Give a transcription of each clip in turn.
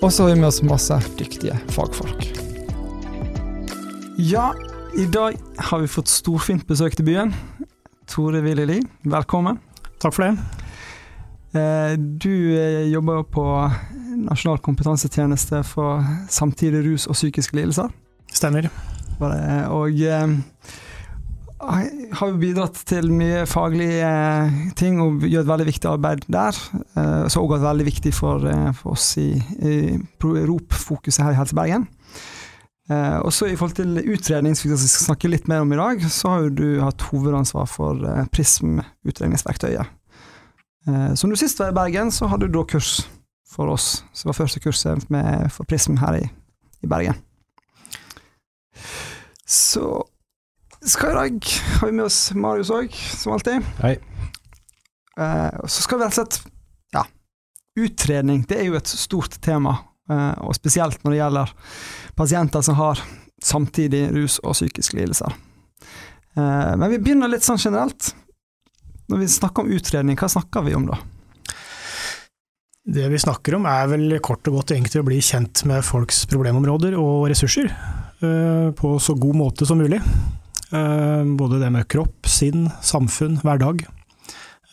Og så har vi med oss masse dyktige fagfolk. Ja, i dag har vi fått storfint besøk til byen. Tore Willy-Li, velkommen. Takk for det. Eh, du jobber jobber på Nasjonal kompetansetjeneste for samtidig rus og psykiske lidelser. Stemmer. Og eh, har jo bidratt til mye faglige ting og gjør et veldig viktig arbeid der. Så også veldig viktig for, for oss i, i ROP-fokuset her i Helse Bergen. Og så I forhold til utredning, som vi skal snakke litt mer om i dag, så har jo du hatt hovedansvar for Prism-utredningsverktøyet. Eh, som du sist var i Bergen, så hadde du da kurs for oss. Det var første kurset med, for Prism her i, i Bergen. Så skal i dag har vi med oss Marius òg, som alltid. Hei. Eh, så skal vi rett og slett Ja, utredning det er jo et stort tema, eh, og spesielt når det gjelder pasienter som har samtidig rus og psykiske lidelser. Eh, men vi begynner litt sånn generelt. Når vi snakker om utredning, hva snakker vi om da? Det vi snakker om er vel kort og godt egentlig å bli kjent med folks problemområder og ressurser eh, på så god måte som mulig. Eh, både det med kropp, sinn, samfunn, hverdag.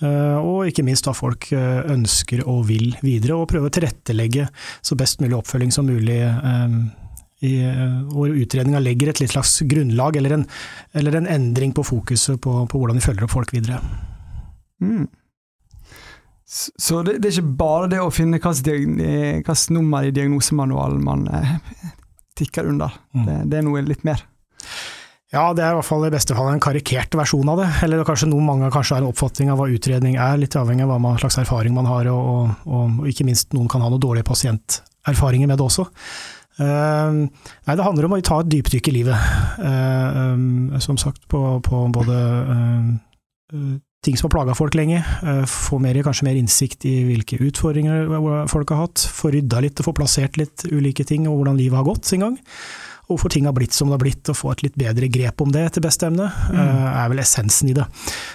Eh, og ikke minst hva folk ønsker og vil videre, og prøve å tilrettelegge så best mulig oppfølging som mulig. I, hvor utredninga legger et litt slags grunnlag, eller en, eller en endring på fokuset på, på hvordan vi følger opp folk videre. Mm. Så det, det, er ikke bare det å finne hvilket nummer i diagnosemanualen man eh, tikker under. Mm. Det, det, er noe litt mer. Ja, det er i hvert fall i beste fall en karikert versjon av det. Eller kanskje noen mange kanskje har en oppfatning av hva utredning er, litt avhengig av hva slags erfaring man har, og, og, og, ikke minst noen kan ha noen dårlige pasienterfaringer med det også. Uh, nei, det handler om å ta et dypdykk i livet. Uh, um, som sagt, på, på både uh, ting som har plaga folk lenge. Få mer, kanskje mer innsikt i hvilke utfordringer folk har hatt. Få rydda litt og få plassert litt ulike ting, og hvordan livet har gått sin gang. Og hvorfor ting har blitt som det har blitt, og få et litt bedre grep om det til beste emne, mm. Eh, er vel essensen i det.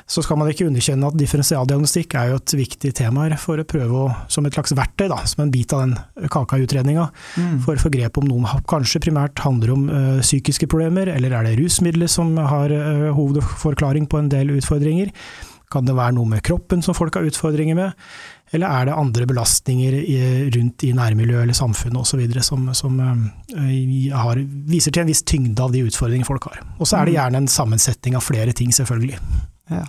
Så skal man ikke underkjenne at differensialdiagnostikk er jo et viktig tema her, for å prøve å, som et slags verktøy, da, som en bit av den kaka i utredninga, mm. for å få grep om noen kanskje primært handler om ø, psykiske problemer, eller er det rusmidler som har ø, hovedforklaring på en del utfordringer. Kan det være noe med kroppen som folk har utfordringer med, eller er det andre belastninger rundt i nærmiljøet eller samfunnet osv. som, som uh, har, viser til en viss tyngde av de utfordringene folk har. Og så er det mm. gjerne en sammensetning av flere ting, selvfølgelig. Ja.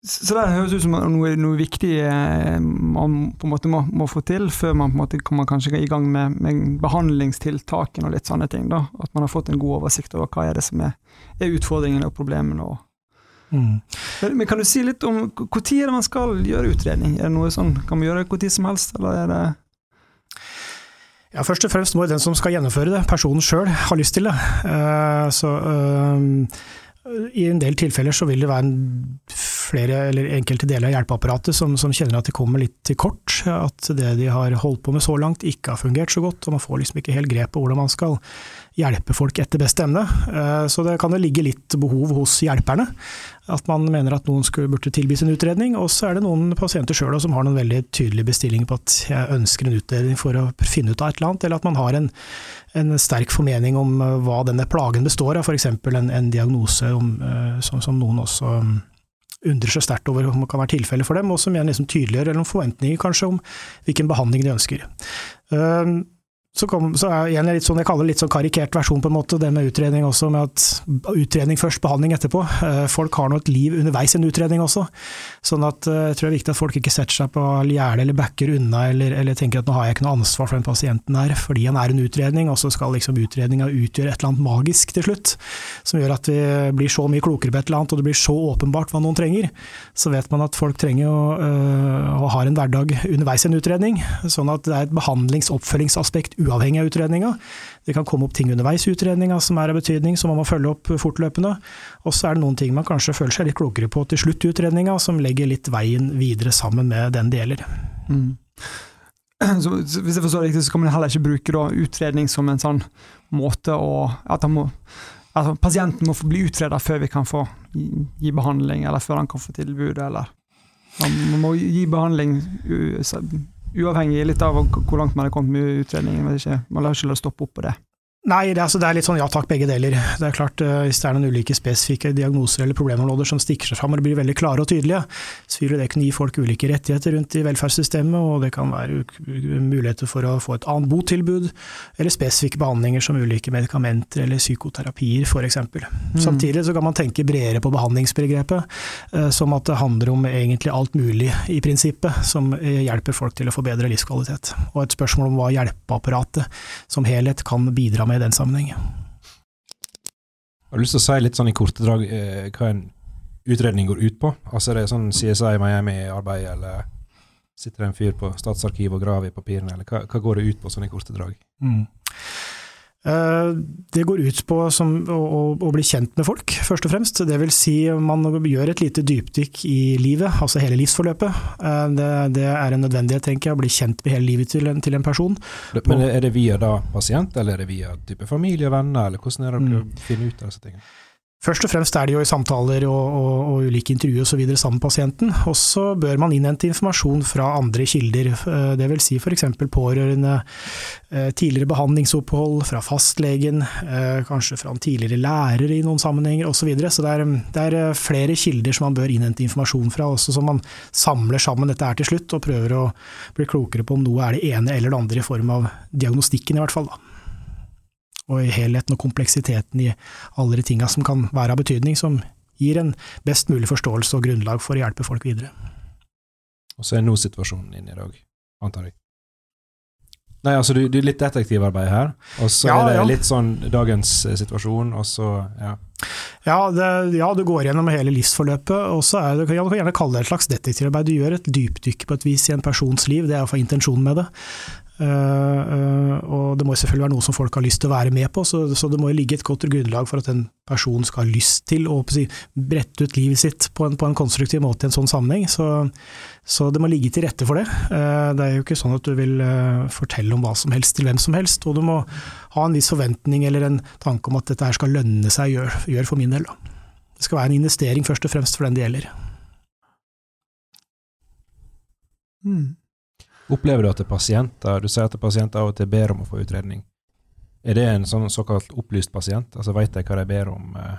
Så det høres ut som noe, noe viktig eh, man på en måte må, må, få til, før man på en måte kommer kanskje i gang med, med behandlingstiltakene og litt sånne ting. da, At man har fått en god oversikt over hva er det som er, er utfordringene og problemene. og Mm. Men kan du si litt om når er det man skal gjøre utredning? Er det noe sånn, Kan man gjøre det når som helst, eller er det ja, Først og fremst må den som skal gjennomføre det, personen sjøl, ha lyst til det. Uh, så uh, i en del tilfeller så vil det være flere eller enkelte deler av hjelpeapparatet som, som, kjenner at de kommer litt til kort. At det de har holdt på med så langt ikke har fungert så godt, og man får liksom ikke helt grep på hvordan man skal hjelpe folk etter beste evne. Eh, så det kan jo ligge litt behov hos hjelperne. At man mener at noen skulle, burde tilbys en utredning. Og så er det noen pasienter sjøl som har noen veldig tydelige bestillinger på at jeg ønsker en utredning for å finne ut av et eller annet, eller at man har en, en sterk formening om eh, hva denne plagen består av, f.eks. En, en diagnose om, eh, som, som, noen også undrer seg sterkt over om det kan være tilfelle for dem, og som igjen liksom tydeliggjør eller noen forventninger kanskje om hvilken behandling de ønsker. Så, kom, så er jeg litt sånn, jeg kaller det litt sånn karikert versjon på en måte, det med utredning også, med at utredning først, behandling etterpå. Eh, folk har nå et liv underveis i en utredning også. Sånn at eh, jeg tror det er viktig at folk ikke setter seg på gjerdet eller backer unna, eller, eller, tenker at nå har jeg ikke noe ansvar for den pasienten her, fordi han er en utredning, og så skal liksom utredninga utgjøre et eller annet magisk til slutt, som gjør at vi blir så mye klokere på et eller annet, og det blir så åpenbart hva noen trenger. Så vet man at folk trenger å, øh, å ha en hverdag underveis i en utredning, sånn at det er et behandlings- oppfølgingsaspekt uavhengig av utredninga. Det kan komme opp ting underveis i utredninga som er av betydning, som man må følge opp fortløpende. Og så er det noen ting man kanskje føler seg litt klokere på til slutt i utredninga, som legger litt veien videre sammen med den det gjelder. Mm. Så, hvis jeg forstår riktig, så kan man heller ikke bruke da, utredning som en sånn måte å at må, altså, Pasienten må få bli utreda før vi kan få gi, behandling, eller før han kan få tilbud, eller Man må gi behandling uavhengig litt av hvor langt man har kommet med utredningen. Man lar ikke la stoppe opp på det. Nei, det er, altså, det er, litt sånn ja takk, begge deler. Det er klart, uh, Hvis det er noen ulike spesifikke diagnoser eller problemområder som stikker seg fram og blir veldig klare og tydelige, så vil det kunne gi folk ulike rettigheter rundt i velferdssystemet, og det kan være muligheter for å få et annet botilbud, eller spesifikke behandlinger som ulike medikamenter eller psykoterapier f.eks. Mm. Samtidig så kan man tenke bredere på behandlingsbegrepet, uh, som at det handler om egentlig alt mulig i prinsippet, som uh, hjelper folk til å få bedre livskvalitet. Og et spørsmål om hva hjelpeapparatet som helhet kan bidra med med i den sammenhengen. Har du lyst til å si litt sånn i korte drag eh, hva en utredning går ut på? Altså Er det sånn CSI Miami-arbeid, eller sitter det en fyr på Statsarkivet og graver i papirene, eller hva, hva, går det ut på sånn i korte drag? Mm. Eh, det går ut på som, å, å, bli kjent med folk, først og fremst. Det vil si man gjør et lite dypdykk i livet, altså hele livsforløpet. Eh, det, det er en nødvendighet, tenker jeg, å bli kjent med hele livet til en, til en person. Men er det via da pasient, eller er det via type familie venner, eller hvordan er det dere mm. finner ut av disse tingene? Først og fremst er det jo i samtaler og, og, og ulike intervjuer osv. sammen med pasienten. Og så bør man innhente informasjon fra andre kilder, eh, dvs. Si f.eks. pårørende, eh, tidligere behandlingsopphold, fra fastlegen, eh, kanskje fra en tidligere lærer i noen sammenhenger osv. Så, videre. så det er, det er, flere kilder som man bør innhente informasjon fra, også som man samler sammen dette her til slutt, og prøver å bli klokere på om noe er det ene eller det andre i form av diagnostikken, i hvert fall. da og i helheten og kompleksiteten i alle de tinga som kan være av betydning, som gir en best mulig forståelse og grunnlag for å hjelpe folk videre. Og så er nå situasjonen din i dag, antar jeg? Nei, altså du, du er litt detektivarbeid her, og så ja, er det ja. litt sånn dagens eh, situasjon, og så ja. Ja, det, ja, du går gjennom hele livsforløpet, og så er det, du kan gjerne kalle det et slags detektivarbeid. Du gjør et dypdykk på et vis i en persons liv, det er iallfall intensjonen med det. Uh, uh, og det må selvfølgelig være noe som folk har lyst til å være med på, så, det må ligge et godt grunnlag for at en person skal ha lyst til å brette ut livet sitt på en, på en, konstruktiv måte i en sånn sammenheng. Så, så, det må ligge til rette for det. Uh, det er jo ikke sånn at du vil fortelle om hva som helst til hvem som helst, og du må ha en viss forventning eller en tanke om at dette her skal lønne seg, gjør, gjør for min del. Da. Det skal være en investering først og fremst for den det gjelder. Mm. Opplever du at det er pasienter Du sier at pasienter av og til ber om å få utredning. Er det en sånn såkalt opplyst pasient? Altså Veit de hva de ber om? Eh?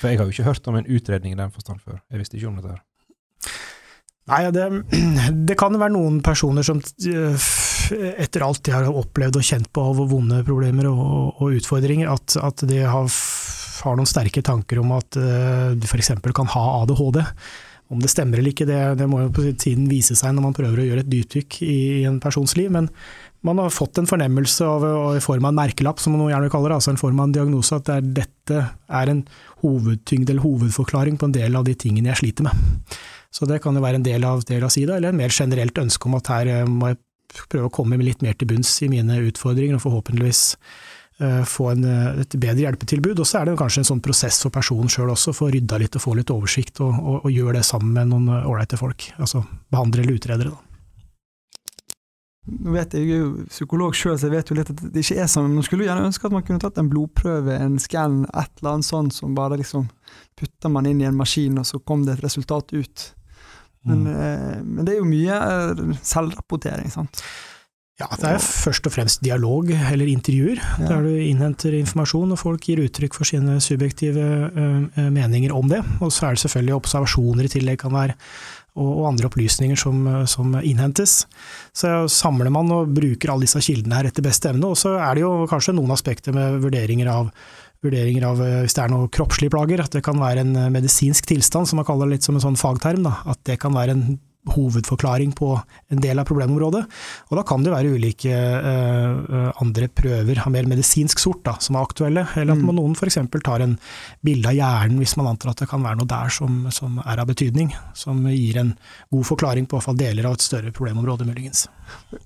For jeg har jo ikke hørt om en utredning i den forstand før. Jeg visste ikke om dette. her. Nei, det, det kan være noen personer som eh, etter alt de har opplevd og kjent på av vonde problemer og, og utfordringer, at, at de har, har, noen sterke tanker om at uh, de f.eks. kan ha ADHD. Om det stemmer eller ikke, det, det, må jo på tiden vise seg når man prøver å gjøre et dypdykk i, i en persons liv. Men man har fått en fornemmelse av, i form av en merkelapp, som man gjerne kaller det, altså en form av en diagnose, at det er, dette er en hovedtyngde eller hovedforklaring på en del av de tingene jeg sliter med. Så det kan jo være en del av, del av sida, eller en mer generelt ønske om at her eh, må jeg prøve å komme litt mer til bunns i mine utfordringer, og forhåpentligvis få en, eh, et bedre hjelpetilbud. Og så er det kanskje en sånn prosess for personen sjøl også, få rydda litt og få litt oversikt, og, og, og gjøre det sammen med noen eh, ålreite folk. Altså behandlere eller utredere, da. Nå vet Jeg jeg er jo psykolog sjøl, så jeg vet jo litt at det ikke er sånn. Man skulle jo gjerne ønske at man kunne tatt en blodprøve, en skann, et eller annet sånt som bare liksom putter man inn i en maskin, og så kom det et resultat ut. Men, mm. men det er jo mye selvrapportering, sant. Ja, det er først og fremst dialog eller intervjuer, ja. der du innhenter informasjon og folk gir uttrykk for sine subjektive uh, meninger om det. Og så er det selvfølgelig observasjoner i tillegg kan være og, og andre opplysninger som, som, innhentes. Så samler man og bruker alle disse kildene her etter beste evne. Og så er det jo kanskje noen aspekter med vurderinger av, vurderinger av hvis det er noen kroppslige plager, at det kan være en medisinsk tilstand, som man kaller det litt som en sånn fagterm. Da. At det kan være en hovedforklaring på en del av problemområdet. Og da kan det være ulike uh, andre prøver av mer medisinsk sort da, som er aktuelle, eller at man, noen f.eks. tar en bilde av hjernen hvis man antar at det kan være noe der som, som er av betydning, som gir en god forklaring på fall deler av et større problemområde, muligens.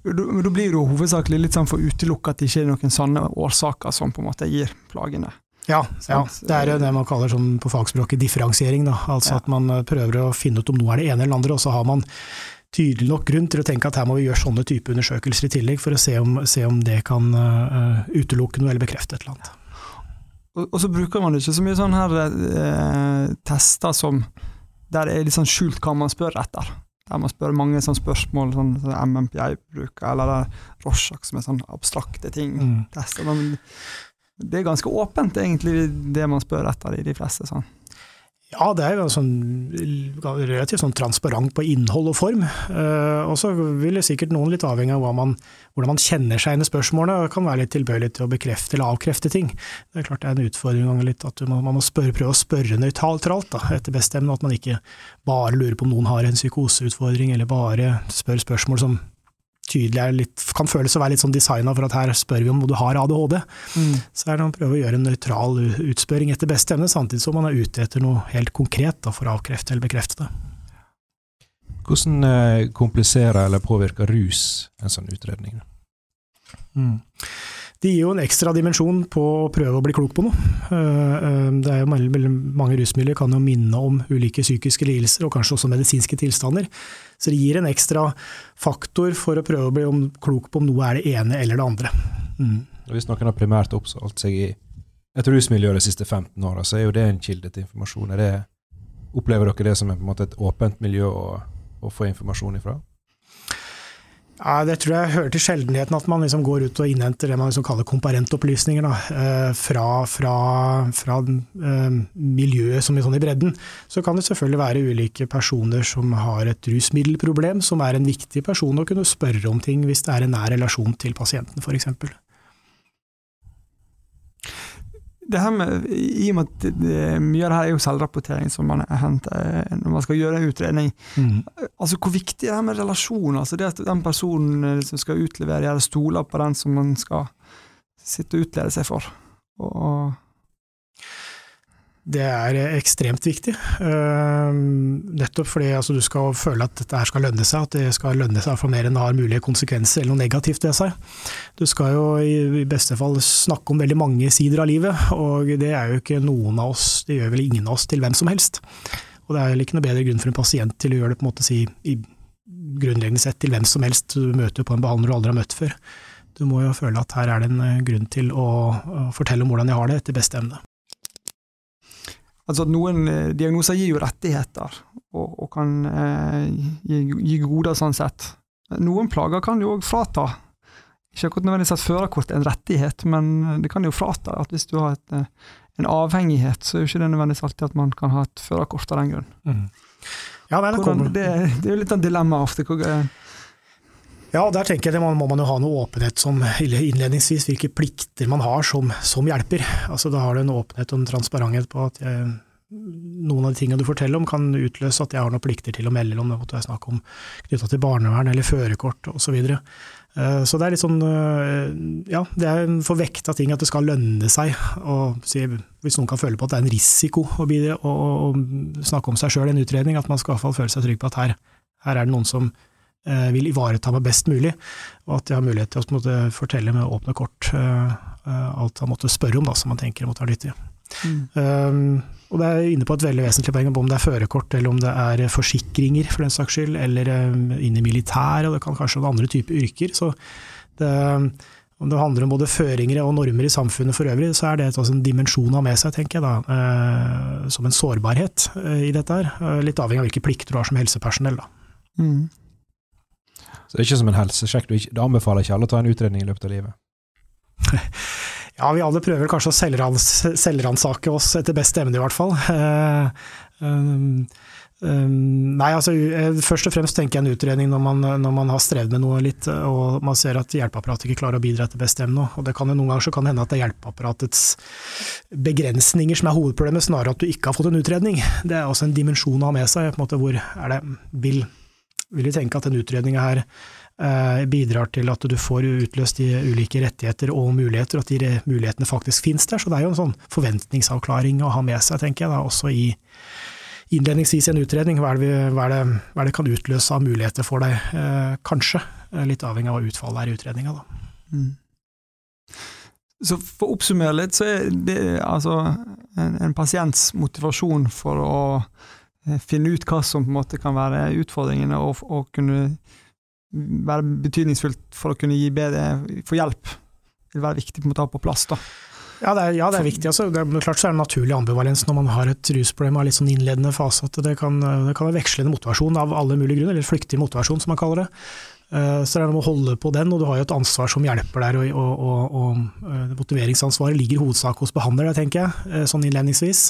Da blir det jo hovedsakelig litt sånn for utelukket at det ikke er noen sanne årsaker som på en måte gir plagene. Ja, ja, det er jo det man kaller sånn på fagspråket differensiering. Da. Altså ja. at man eh, prøver å finne ut om noe er det ene eller andre, og så har man tydelig nok grunn til å tenke at her må vi gjøre sånne type undersøkelser i tillegg, for å se om, se om det kan uh, utelukke noe eller bekrefte et eller annet. Og, og så bruker man ikke så mye sånne her uh, tester som der det er litt sånn skjult hva man spør etter. Der man spør mange sånne spørsmål, sånn, sånn MMPI bruker, eller Rorschach, som er sånne abstrakte ting. Mm. Tester. Man, det er ganske åpent, egentlig, det man spør etter i de fleste. sånn. Ja, det er jo sånn, relativt sånn transparent på innhold og form. Uh, og så vil sikkert noen litt avhengig av man, hvordan man kjenner seg inn i spørsmålene, kan være litt tilbøyelig til å bekrefte eller avkrefte ting. Det er klart det er en utfordring litt at må, man må spørre, prøve å spørre nøytralt etter beste evne, at man ikke bare lurer på om noen har en psykoseutfordring, eller bare spør spørsmål som tydelig er litt, kan føles å være litt sånn designa for at her spør vi om du har ADHD. Mm. Så er det å prøve å gjøre en nøytral utspørring etter beste evne, samtidig som man er ute etter noe helt konkret da, for å avkrefte eller bekrefte det. Hvordan eh, kompliserer eller påvirker rus en sånn utredning? Mm. Det gir jo en ekstra dimensjon på å prøve å bli klok på noe. Eh, eh, det er jo Mange rusmidler kan jo minne om ulike psykiske lidelser, og kanskje også medisinske tilstander. Så det gir en ekstra faktor for å prøve å bli klok på om noe er det ene eller det andre. Mm. Hvis noen har primært oppholdt seg i et rusmiljø de siste 15 åra, så er jo det en kilde til informasjon. Det, opplever dere det som et åpent miljø å, å få informasjon ifra? Ja, Det tror jeg hører til sjeldenheten at man liksom går ut og innhenter det man liksom kaller komparentopplysninger da, eh, fra, fra, fra uh, miljøet som er sånn i bredden. Så kan det selvfølgelig være ulike personer som har et rusmiddelproblem, som er en viktig person å kunne spørre om ting hvis det er en nær relasjon til pasienten f.eks det her med, I og med at det, mye av det her er jo selvrapportering som man henter eh, når man skal gjøre en utredning. Mm. Altså Hvor viktig er det her med relasjon? Altså det at den personen eh, som skal utlevere, gjør stoler på den som man skal sitte og utlede seg for. Og, det er ekstremt viktig. Ehm, nettopp fordi altså, du skal føle at dette her skal lønne seg, at det skal lønne seg for mer enn det har mulige konsekvenser eller noe negativt ved seg. Du skal jo i beste fall snakke om veldig mange sider av livet, og det er jo ikke noen av oss, det gjør vel ingen av oss til hvem som helst. Og det er vel ikke noe bedre grunn for en pasient til å gjøre det på en måte si, i grunnleggende sett til hvem som helst du møter på en behandler du aldri har møtt før. Du må jo føle at her er det en grunn til å fortelle om hvordan jeg har det, etter beste evne. Altså at Noen eh, diagnoser gir jo rettigheter, og, og kan eh, gi, gi, goder sånn sett. Noen plager kan jo òg frata. Ikke akkurat nødvendigvis at førerkort er en rettighet, men det kan jo frata. at Hvis du har et, eh, en avhengighet, så er jo ikke det nødvendigvis alltid at man kan ha et førerkort av den grunn. Mm. Ja, nei, det, Hvordan, det, det, er jo litt av dilemma ofte. Ja, der tenker jeg det må man jo ha noe åpenhet som innledningsvis, hvilke plikter man har som, som hjelper. Altså Da har du en åpenhet og en transparenthet på at jeg, noen av de tingene du forteller om kan utløse at jeg har noen plikter til å melde om det måtte være snakk om knytta til barnevern eller førerkort osv. Så, videre. Eh, så det er litt sånn eh, ja, det er en for vekta ting at det skal lønne seg. Og hvis noen kan føle på at det er en risiko å, å, å snakke om seg sjøl i en utredning, at man skal i hvert fall føle seg trygg på at her, her er det noen som vil ivareta meg best mulig, og at jeg har mulighet til å fortelle med åpne kort uh, alt han måtte spørre om, da, som han tenker måtte være nyttig. Mm. Um, og det er inne på et veldig vesentlig poeng om det er førerkort, eller om det er forsikringer, for den saks skyld, eller um, inn i militæret, og det kan kanskje være andre typer yrker. så det, om det handler om både føringer og normer i samfunnet for øvrig, så er det altså en dimensjon å ha med seg, tenker jeg da, eh, som en sårbarhet eh, i dette her. Eh, litt avhengig av hvilke plikter du har som helsepersonell. da. Mm. Så det er ikke som en helsesjekk. Du, du anbefaler ikke alle å ta en utredning i løpet av livet? Ja, vi alle prøver kanskje å selvransake oss etter beste evne, i hvert fall. Um, nei, altså Først og fremst tenker jeg en utredning når man, når man, har strevd med noe litt, og man ser at hjelpeapparatet ikke klarer å bidra etter bestemme evne. Og det kan jo Noen ganger så kan det hende at det er hjelpeapparatets begrensninger som er hovedproblemet, snarere at du ikke har fått en utredning. Det er også en dimensjon å ha med seg. på en måte hvor er det, Vil, vil jeg tenke at den utredninga her eh, bidrar til at du får utløst de ulike rettigheter og muligheter, at de mulighetene faktisk finnes der. Så det er jo en sånn forventningsavklaring å ha med seg, tenker jeg, da, også i innledningsvis i en utredning. Hva er, det, hva, er det, hva er det, kan utløse av muligheter for deg, eh, kanskje. Eh, litt avhengig av hva utfallet er i utredninga, da. Mm. Så for å oppsummere litt, så er det altså en, en, pasients motivasjon for å finne ut hva som på en måte kan være utfordringene, og, og kunne være betydningsfullt for å kunne gi bedre for hjelp, vil være viktig på en måte å ha på plass. da. Ja det, er, ja, det er viktig. Altså. Det er, klart så er det en naturlig ambivalens når man har et rusproblem av litt sånn innledende fase, at det kan, det kan være vekslende motivasjon av alle mulige grunner, eller flyktig motivasjon som man kaller det. Eh, så det er noe å holde på den, og du har jo et ansvar som hjelper der. Og, og, og, og eh, motiveringsansvaret ligger i hovedsak hos behandler, tenker jeg, eh, sånn innledningsvis.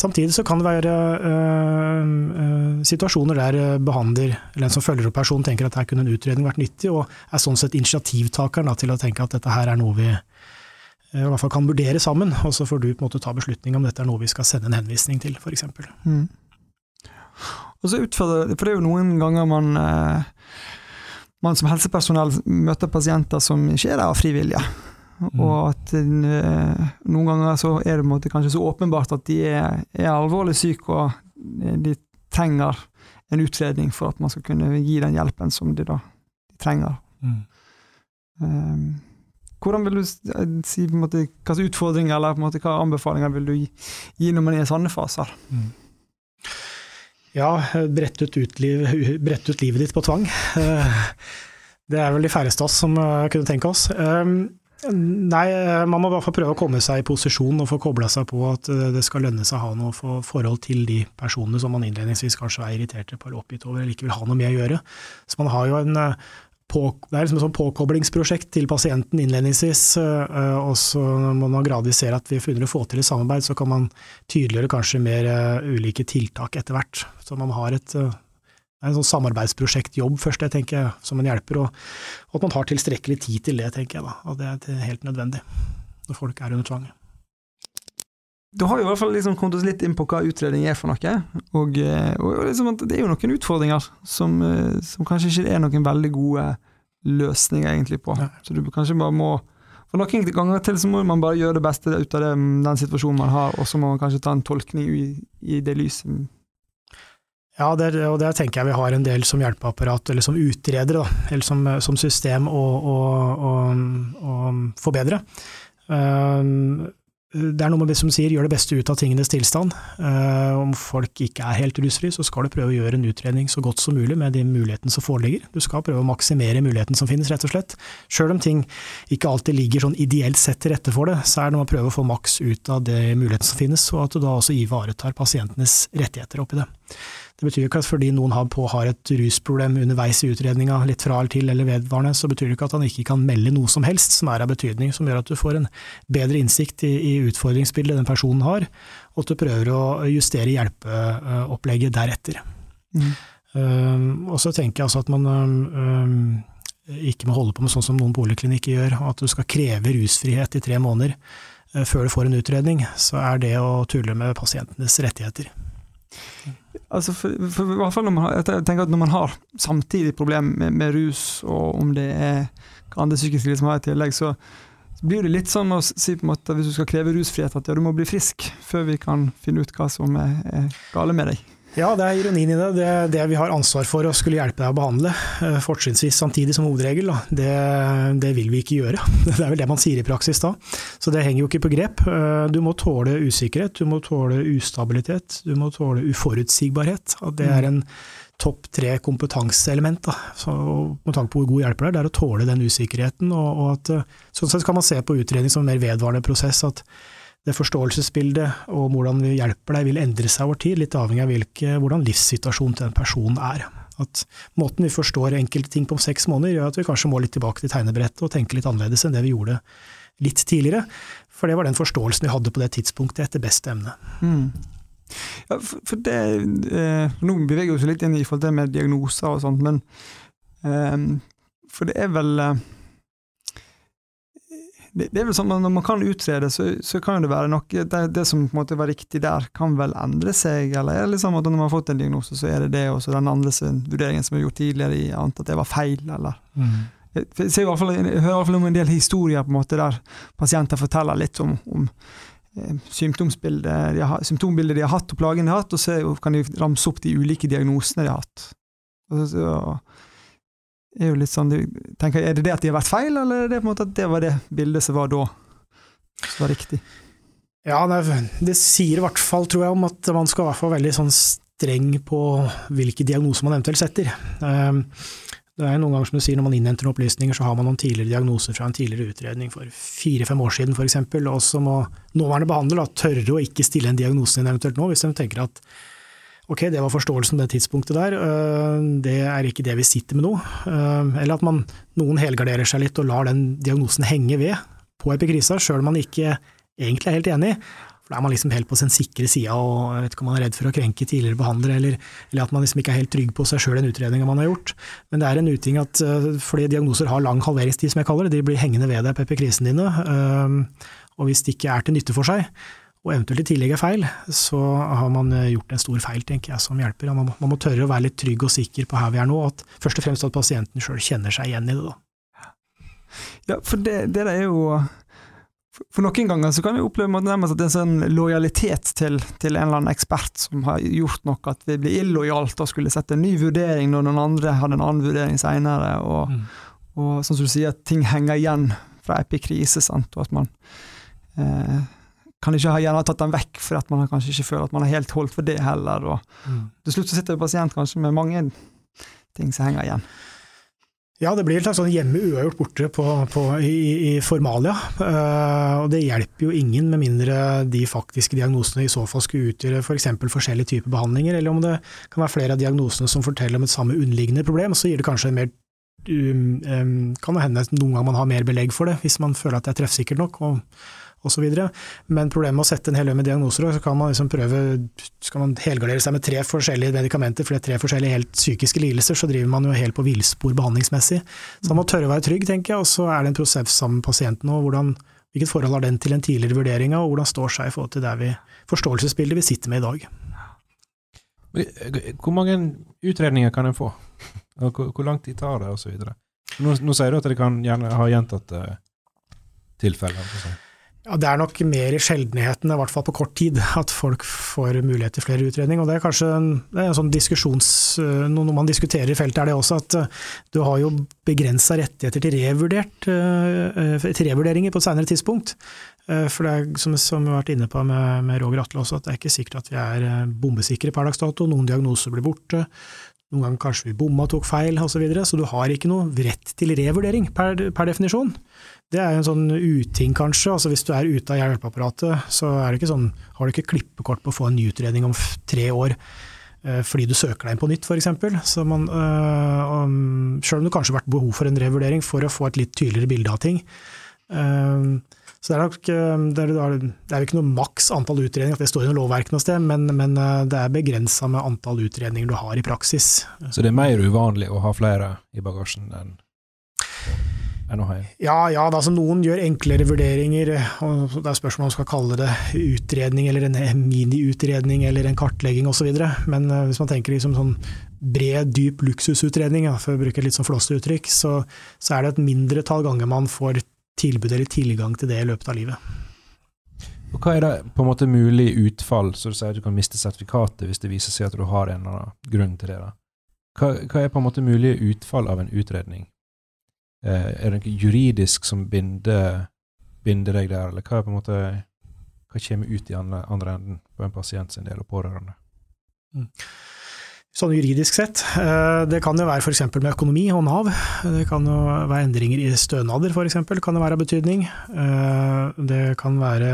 Samtidig så kan det være øh, øh, situasjoner der behandler, eller en som følger opp personen, tenker at her kunne en utredning vært nyttig, og er sånn sett initiativtakeren da, til å tenke at dette her er noe vi i hvert fall kan vurdere sammen, og så får du på en måte ta beslutning om dette er noe vi skal sende en henvisning til, f.eks. Mm. Og så utfordrer, For det er jo noen ganger man, eh, man som helsepersonell møter pasienter som ikke er der av fri vilje. Mm. Og at eh, noen ganger så er det kanskje så åpenbart at de er, er alvorlig syke, og de trenger en utredning for at man skal kunne gi den hjelpen som de da de trenger. Mm. Um, hvordan vil du si på en måte, hva utfordringer eller på en måte, hva anbefalinger vil du gi, gi når man er i sånne faser? Mm. Ja, brett ut, liv, brett ut, livet ditt på tvang. Eh, det er vel de færreste av oss som eh, kunne tenke oss. Eh, nei, man må i hvert fall prøve å komme seg i posisjon og få kobla seg på at det skal lønne seg å ha noe for forhold til de personene som man innledningsvis kanskje er irriterte på eller oppgitt over eller ikke vil ha noe med å gjøre. Så man har jo en på, det er liksom et sånn påkoblingsprosjekt til pasienten innledningsvis. Eh, og så når man gradvis ser at vi begynner å få til et samarbeid, så kan man tydeliggjøre kanskje mer eh, ulike tiltak etter hvert. Så man har et, eh, en sånn samarbeidsprosjektjobb først, det tenker jeg, som en hjelper. Og, og, at man har tilstrekkelig tid til det, tenker jeg da. Og det er helt nødvendig når folk er under tvang. Du har jo i hvert fall liksom kommet oss litt inn på hva utredning er for noe. Og, eh, og liksom det er jo noen utfordringer som, eh, som, kanskje ikke er noen veldig gode løsninger egentlig på. Ja. Så du kanskje bare må For noen ganger til så må man bare gjøre det beste ut av det, den situasjonen man har, og så må man kanskje ta en tolkning i, i det lyset. Ja, det, og det tenker jeg vi har en del som hjelpeapparat, eller som utredere, da, eller som, som system å, å, å, å forbedre. Um, det er noe med som sier gjør det beste ut av tingenes tilstand. Uh, om folk ikke er helt rusfrie, så skal du prøve å gjøre en utredning så godt som mulig med de mulighetene som foreligger. Du skal prøve å maksimere muligheten som finnes, rett og slett. Sjøl om ting ikke alltid ligger sånn ideelt sett til rette for det, så er det noe å prøve å få maks ut av de mulighetene som finnes, og at du da også ivaretar pasientenes rettigheter oppi det. Det betyr ikke at fordi noen har, på, har et rusproblem underveis i utredninga, litt fra eller til eller vedvarende, så betyr det ikke at han ikke kan melde noe som helst som er av betydning, som gjør at du får en bedre innsikt i, i utfordringsbildet den personen har, og at du prøver å justere hjelpeopplegget deretter. Mm. Um, og så tenker jeg altså at man um, ikke må holde på med sånn som noen boligklinikker gjør, at du skal kreve rusfrihet i tre måneder uh, før du får en utredning, så er det å tulle med pasientenes rettigheter. Altså for, for, hvert fall når man jeg tenker at når man har samtidig problem med, med rus, og om det er andre psykiske lidelser man har i tillegg, så, blir det litt sånn å si på en måte ja, det er ironien i det. Det, det vi har ansvar for å skulle hjelpe deg å behandle, eh, fortrinnsvis samtidig som hovedregel, det, det, vil vi ikke gjøre. Det er vel det man sier i praksis da. Så det henger jo ikke på grep. Eh, du må tåle usikkerhet, du må tåle ustabilitet, du må tåle uforutsigbarhet. Det er en topp tre kompetanseelement da. Så, med tanke på hvor god hjelper det er, det er å tåle den usikkerheten. Og, og at, eh, sånn sett kan man se på utredning som en mer vedvarende prosess. at det forståelsesbildet og hvordan vi hjelper deg, vil endre seg over tid, litt avhengig av hvilke, hvordan livssituasjonen til den personen er. At Måten vi forstår enkelte ting på om seks måneder, gjør at vi kanskje må litt tilbake til tegnebrettet og tenke litt annerledes enn det vi gjorde litt tidligere. For det var den forståelsen vi hadde på det tidspunktet etter beste emne. Mm. Ja, for det eh, Nå beveger vi oss litt inn i forhold til med diagnoser og sånt, men eh, For det er vel eh, det, det, er vel sånn at Når man kan utrede, så, så kan det være noe det, det, som på en måte var riktig der, kan vel endre seg, eller er det liksom at når man har fått en diagnose, så er det det, og så den andre vurderingen som er gjort tidligere, i annet at det var feil, eller mm. jeg, jeg, fall, jeg, hører i hvert fall om en del historier på en måte der pasienter forteller litt om, om eh, symptombildet de, har, symptombildet de har hatt, og plagene de har hatt, og så kan de ramse opp de ulike diagnosene de har hatt. Og så, er jo litt sånn, tenker, er det det at de har vært feil, eller er det på en måte at det var det bildet som var da, som var riktig? Ja, det, det sier i hvert fall, tror jeg, om at man skal være veldig sånn streng på hvilke diagnoser man eventuelt setter. Ehm, det er noen ganger som du sier, Når man innhenter noen opplysninger, så har man noen tidligere diagnoser fra en tidligere utredning for fire-fem år siden f.eks., og så må nåværende behandler tørre å ikke stille en diagnose inn eventuelt nå, hvis de tenker at Ok, det var forståelsen det tidspunktet der, øh, det er ikke det vi sitter med nå. Øh, eller at man, noen helgarderer seg litt og lar den diagnosen henge ved på epikrisa, sjøl om man ikke egentlig er helt enig. For Da er man liksom helt på sin sikre side og vet ikke om man er redd for å krenke tidligere behandlere, eller, eller at man liksom ikke er helt trygg på seg sjøl den utredninga man har gjort. Men det er en uting at øh, fordi diagnoser har lang halveringstid, som jeg kaller det, de blir hengende ved deg på epikrisene dine. Og hvis det ikke er til nytte for seg, og eventuelt i tillegg er feil, så har man eh, gjort en stor feil, tenker jeg, som hjelper. Man må, man må tørre å være litt trygg og sikker på her vi er nå, og at først og fremst at pasienten sjøl kjenner seg igjen i det. da. Ja, for det, det er jo for noen ganger så kan vi oppleve at det er en sånn lojalitet til, til, en eller annen ekspert som har gjort noe, at vi blir illojalt og skulle sette en ny vurdering når noen andre hadde en annen vurdering senere, og, mm. og sånn som du sier, at ting henger igjen fra epikrise, sant, og at man eh, kan ikke ha gjerne tatt den vekk, for at man kanskje ikke føler at man har helt holdt for det heller. og mm. Til slutt så sitter pasient kanskje med mange ting som henger igjen. Ja, det blir litt slags sånn hjemme uavgjort borte på, på, i, i, formalia. Uh, og det hjelper jo ingen med mindre de faktiske diagnosene i så fall skulle utgjøre f.eks. For forskjellige typer behandlinger, eller om det kan være flere av diagnosene som forteller om et samme underliggende problem, så gir det kanskje mer um, um, kan det hende noen ganger man har mer belegg for det, hvis man føler at det er treffsikkert nok. og osv. Men problemet med å sette en hel haug med diagnoser, så kan man liksom prøve skal man helgardere seg med tre forskjellige medikamenter, for det er tre forskjellige helt psykiske lidelser, så driver man jo helt på villspor behandlingsmessig. Så man må tørre å være trygg, tenker jeg, og så er det en prosess sammen med pasienten og Hvilket forhold har den til den tidligere vurderinga, og hvordan står seg i forhold til det vi, forståelsesbildet vi sitter med i dag. Hvor mange utredninger kan en få? Hvor, hvor lang tid tar det, osv.? Nå, nå sier du at det kan gjerne ha gjentatte tilfeller. Ja, Det er nok mer i sjeldenheten, i hvert fall på kort tid, at folk får mulighet til flere utredning. og Det er kanskje en, er en sånn diskusjons, eh, noe man diskuterer i feltet, er det også at eh, du har jo begrensa rettigheter til, eh, til revurderinger på et senere tidspunkt. For det er som, som vi har vært inne på med, med Roger Atle også, at det er ikke sikkert at vi er bombesikre per dags dato. Noen diagnoser blir borte. Noen ganger kanskje vi bomma, tok feil osv. Så, videre, så du har ikke noe rett til revurdering per, per definisjon. Det er en sånn uting, kanskje. altså Hvis du er ute av hjelpeapparatet, så er det ikke sånn, har du ikke klippekort på å få en ny utredning om tre år eh, fordi du søker deg inn på nytt, f.eks. Øh, om, selv om det kanskje har vært behov for en revurdering for å få et litt tydeligere bilde av ting. Øh, så det er nok det er, det er jo ikke noe maks antall utredninger, at det står i noe lovverk noe sted, men, men det er begrensa med antall utredninger du har i praksis. Så det er mer uvanlig å ha flere i bagasjen enn ja, ja altså noen gjør enklere vurderinger. og Det er spørsmål om man skal kalle det utredning eller en miniutredning eller en kartlegging osv. Men hvis man tenker liksom sånn bred, dyp luksusutredning, ja, for å bruke et litt sånn flåste uttrykk, så, så, er det et mindretall ganger man får tilbud eller tilgang til det i løpet av livet. Og Hva er det på en måte mulig utfall, så du sier at du kan miste sertifikatet hvis det viser seg at du har en eller annen grunn til det? da? Hva, hva er på en måte mulige utfall av en utredning? Eh, er det noe juridisk som binder, binder, deg der, eller hva er på en måte hva kommer ut i andre, andre enden på en pasient sin del og pårørende? Mm. Sånn juridisk sett. Eh, det kan jo være f.eks. med økonomi og Nav. Det kan jo være endringer i stønader f.eks. kan det være av betydning. Eh, det kan være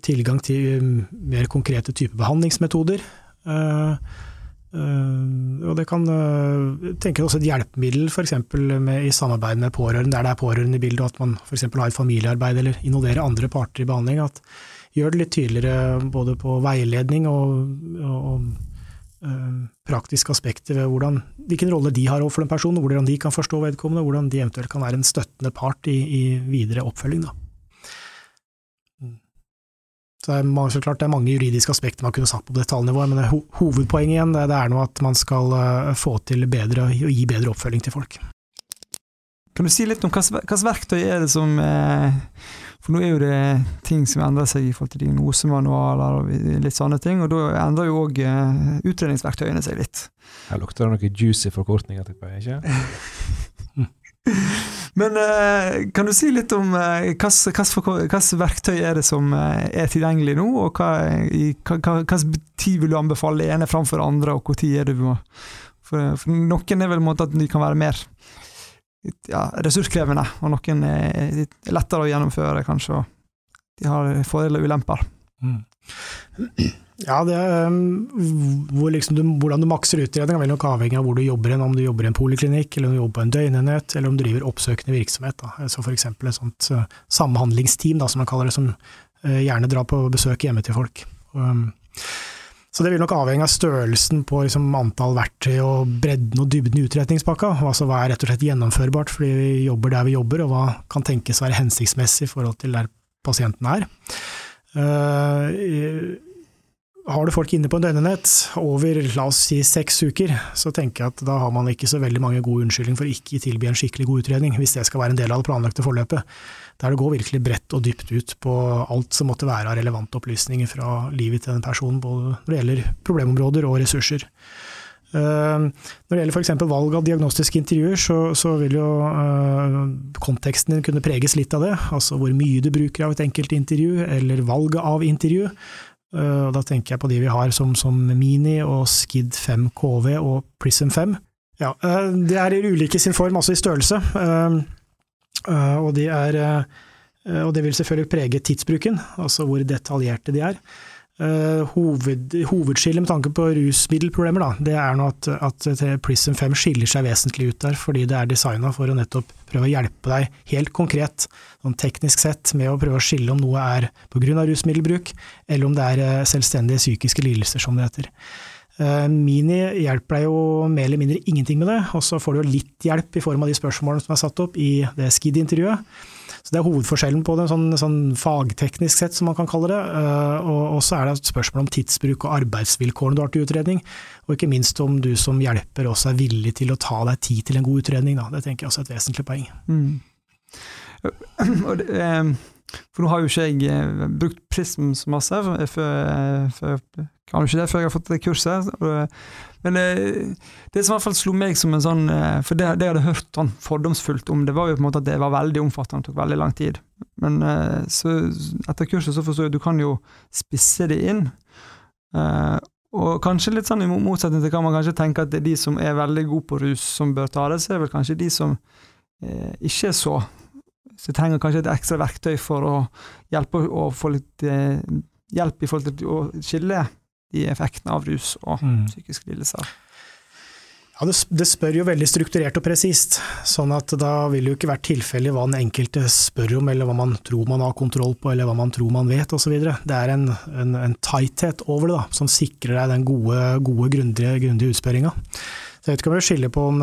tilgang til mer konkrete typer behandlingsmetoder. Og det kan tenke også et hjelpemiddel f.eks. i samarbeid med pårørende, der det er pårørende i bildet, og at man f.eks. har et familiearbeid eller involverer andre parter i behandling. At gjør det litt tydeligere både på veiledning og, og, praktiske aspekter ved hvordan, hvilken rolle de har overfor en person, hvordan de kan forstå vedkommende, hvordan de eventuelt kan være en støttende part i, i videre oppfølging. Da. Så det er, så klart, det er mange juridiske aspekter man kunne sagt på detaljnivå, men ho hovedpoenget igjen det, er nå at man skal uh, få til bedre og gi bedre oppfølging til folk. Kan du si litt om hvilke verktøy er det som eh, For nå er jo det ting som endrer seg i forhold til diagnosemanualer og litt sånne ting, og da endrer jo òg eh, utredningsverktøyene seg litt. Her lukter det noe juicy forkortninger, tipper jeg, ikke? Men uh, kan du si litt om uh, hvilke verktøy er det som er tilgjengelig nå, og hvilken tid vil du anbefale ene framfor andre, og når er det du må for, for, noen er vel måte at de kan være mer ja, ressurskrevende, og noen er lettere å gjennomføre, kanskje, og de har fordeler og ulemper. Mm. Ja, det, hvor liksom du, Hvordan du makser utredning er vel nok avhengig av hvor du jobber, om du jobber i en poliklinikk, eller om du jobber på en døgnenhet, eller om du driver oppsøkende virksomhet. Da. Så f.eks. et sånt uh, samhandlingsteam, da, som man kaller det, som gjerne drar på besøk hjemme til folk. Um, så det vil nok avhenge av størrelsen på liksom, antall verktøy og bredden og dybden i utretningspakka. Altså hva er rett og slett gjennomførbart fordi vi jobber der vi jobber, og hva kan tenkes være hensiktsmessig i forhold til der pasienten er. Uh, har du folk inne på en døgnenhet over la oss si seks uker, så tenker jeg at da har man ikke så veldig mange gode unnskyldninger for ikke å tilby en skikkelig god utredning, hvis det skal være en del av det planlagte forløpet. Der det går virkelig bredt og dypt ut på alt som måtte være av relevante opplysninger fra livet til den personen, både når det gjelder problemområder og ressurser. Uh, når det gjelder f.eks. valg av diagnostiske intervjuer, så, så vil jo uh, konteksten din kunne preges litt av det. Altså hvor mye du bruker av et enkelt intervju, eller valget av intervju. Uh, da tenker jeg på de vi har som, som Mini og Skid 5 KV og Prism 5. Ja, uh, det er ulike sin form, altså i størrelse. Eh, og, de er, og det vil selvfølgelig prege tidsbruken, altså hvor detaljerte de er. Uh, hoved, hovedskillet med tanke på rusmiddelproblemer, da, det er nå at, at Prism 5 skiller seg vesentlig ut der, fordi det er designa for å nettopp prøve å hjelpe deg helt konkret, sånn teknisk sett, med å prøve å skille om noe er pga. rusmiddelbruk, eller om det er selvstendige psykiske lidelser, som det heter. Uh, Mini hjelper deg jo mer eller mindre ingenting med det, og så får du jo litt hjelp i form av de spørsmålene som er satt opp i det SKID-intervjuet. Så Det er hovedforskjellen på det, sånn, sånn fagteknisk sett, som man kan kalle det. Eh, og, så er det et spørsmål om tidsbruk og arbeidsvilkårene du har til utredning. Og ikke minst om du som hjelper også er villig til å ta deg tid til en god utredning. Da. Det tenker jeg også er et vesentlig poeng. Mm. Eh, for nå har jo ikke jeg eh, brukt Prism så masse, før, før, jo ikke det før jeg har fått det kurset. Men det, det som i hvert fall slo meg som en sånn eh, For det, det jeg hadde hørt sånn fordomsfullt om, det var jo på en måte at det var veldig omfattende og tok veldig lang tid. Men eh, så, etter kurset så forstår jeg at du kan jo spisse det inn. Eh, og kanskje litt sånn i motsetning til hva man kanskje tenker at det er de som er veldig gode på rus, som bør ta det, så er vel kanskje de som eh, ikke er så Så trenger kanskje et ekstra verktøy for å hjelpe å få litt eh, hjelp i forhold til å skille de effektene av rus og mm. psykiske lidelser. Ja, det, det, spør jo veldig strukturert og presist, sånn at da vil det jo ikke være tilfeldig hva den enkelte spør om, eller hva man tror man har kontroll på, eller hva man tror man vet, osv. Det er en, en, en tighthet over det, da, som sikrer deg den gode, gode grundige, grundige utspørringa. Så jeg vet ikke om jeg skiller på om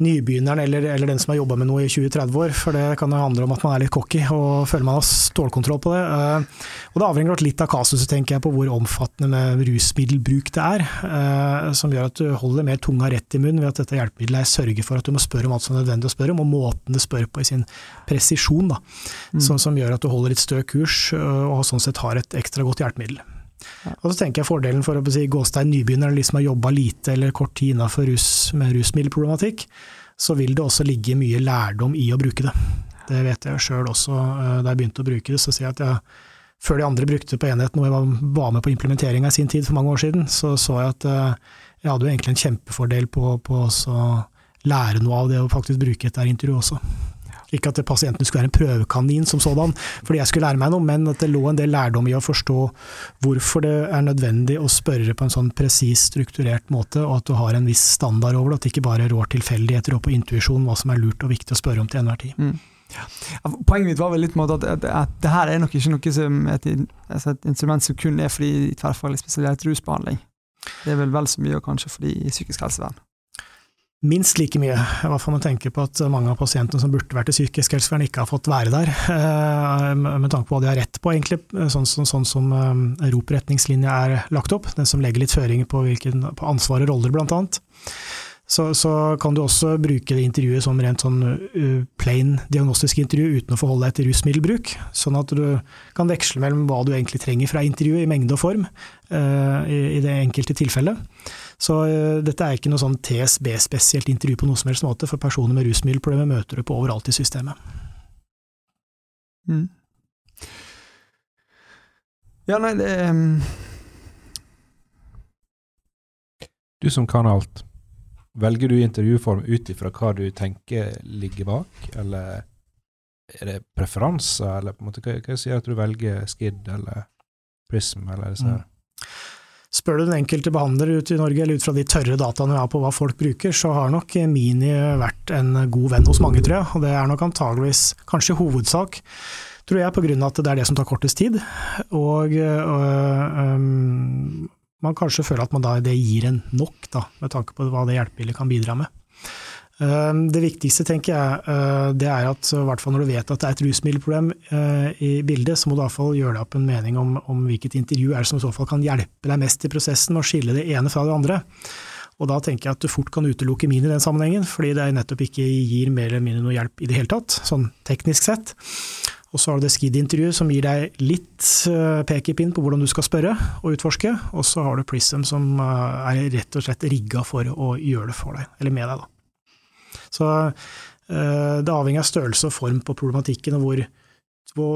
nybegynneren eller, eller den som har jobba med noe i 20-30 år, for det kan jo handle om at man er litt cocky og føler man har stålkontroll på det. Eh, og det avhenger litt av kasuset, tenker jeg, på hvor omfattende med rusmiddelbruk det er, eh, som gjør at du holder mer tunga rett i munnen ved at dette hjelpemiddelet sørger for at du må spørre om alt som er nødvendig å spørre om, og måten du spør på i sin presisjon, da, mm. som, som gjør at du holder litt stø kurs og sånn sett har et ekstra godt hjelpemiddel. Og så tenker jeg fordelen for å si gåstein nybegynner, eller de som har jobba lite eller kort tid innafor rus, med rusmiddelproblematikk, så vil det også ligge mye lærdom i å bruke det. Det vet jeg sjøl også, eh, da jeg begynte å bruke det. Så sier jeg at jeg, før de andre brukte det på enheten, og jeg var med på implementeringa i sin tid for mange år siden, så så jeg at eh, jeg hadde jo egentlig en kjempefordel på, på å lære noe av det å faktisk bruke et der intervju også. Ikke at pasienten skulle være en prøvekanin som sådan, fordi jeg skulle lære meg noe, men at det lå en del lærdom i å forstå hvorfor det er nødvendig å spørre på en sånn presis, strukturert måte, og at du har en viss standard over det, at det ikke bare rår tilfeldigheter og på intuisjon hva som er lurt og viktig å spørre om til enhver tid. Mm. Poenget mitt var vel litt at, at, at det her er nok ikke noe som et, altså et instrument som kun er fordi tverrfaglig spesialisert rusbehandling. Det er vel vel så mye, kanskje fordi psykisk helsevern. Minst like mye, hvert fall med tanke på at mange av pasientene som burde vært i psykisk helsevern, ikke har fått være der, eh, med tanke på hva de har rett på, egentlig, sånn, sånn, sånn som eh, ROP-retningslinja er lagt opp, den som legger litt føringer på, på ansvar og roller, blant annet. Så, så, kan du også bruke det intervjuet som rent sånn plain diagnostisk intervju uten å forholde deg til rusmiddelbruk, sånn at du kan veksle mellom hva du egentlig trenger fra intervjuet i mengde og form i, det enkelte tilfellet. Så uh, dette er ikke noe sånn TSB-spesielt intervju på noe som helst måte, for personer med rusmiddelproblemer møter du på overalt i systemet. Mm. Ja, nei, det um... Du som kan alt. Velger du intervjuform ut ifra hva du tenker ligger bak, eller er det preferanser, eller på en måte, hva, hva sier at du velger Skid eller Prism eller disse her? Mm. Spør du den enkelte behandler ute i Norge, eller ut fra de tørre dataene vi har på hva folk bruker, så har nok Mini vært en god venn hos mange, tror jeg. Og det er nok antageligvis kanskje hovedsak, tror jeg, av at det er det som tar kortest tid. Og, øh, øh, man kanskje føler at man da, det gir en nok, da, med tanke på hva det hjelpemiddelet kan bidra med. Ehm, det viktigste tenker jeg, eh, det er at hvert fall når du vet at det er et rusmiddelproblem eh, i bildet, så må du i hvert fall gjøre deg opp en mening om, om hvilket intervju er det som i så fall kan hjelpe deg mest i prosessen, og skille det ene fra det andre. Og da tenker jeg at du fort kan utelukke min i den sammenhengen, fordi det nettopp ikke gir mer eller mindre noe hjelp i det hele tatt, sånn teknisk sett. Og så har du det SKID-intervjuet som gir deg litt eh, pekepinn på hvordan du skal spørre og utforske. Og så har du Prism som er rett og slett rigga for å gjøre det for deg, eller med deg, da. Så eh, det avhenger av størrelse og form på problematikken, og hvor,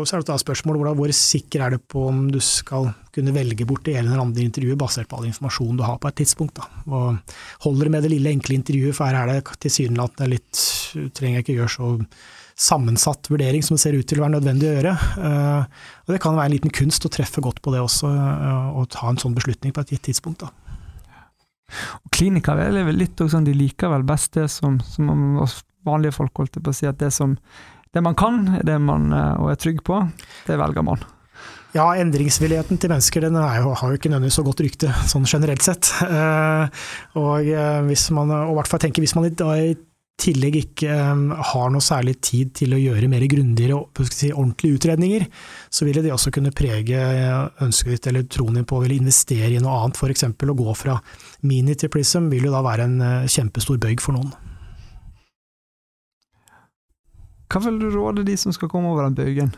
så er det da spørsmålet hvor, sikker er du på om du skal kunne velge bort det ene eller andre intervjuet basert på all informasjon du har på et tidspunkt. Holder det med det lille, enkle intervjuet, for her er det tilsynelatende litt Trenger jeg ikke gjøre så sammensatt vurdering som det ser ut til å være nødvendig å gjøre. Eh, og Det kan være en liten kunst å treffe godt på det også, eh, og ta en sånn beslutning på et gitt tidspunkt. da. Og Klinikere er vel litt sånn, de liker vel best det som, som vanlige folk holdt på å si, at det, som, det man kan, det man eh, og er trygg på, det velger man. Ja, endringsvilligheten til mennesker den jo, har jo ikke nødvendigvis så godt rykte, sånn generelt sett. og hvis man, og hvert fall tenker hvis man i tillegg ikke um, har noe særlig tid til å gjøre mer grundigere og si, ordentlige utredninger, så ville det også kunne prege ønsket ditt eller troen din på å ville investere i noe annet, f.eks. å gå fra Mini til Prism vil jo da være en uh, kjempestor bøyg for noen. Hva vil du råde de som skal komme over den bøygen?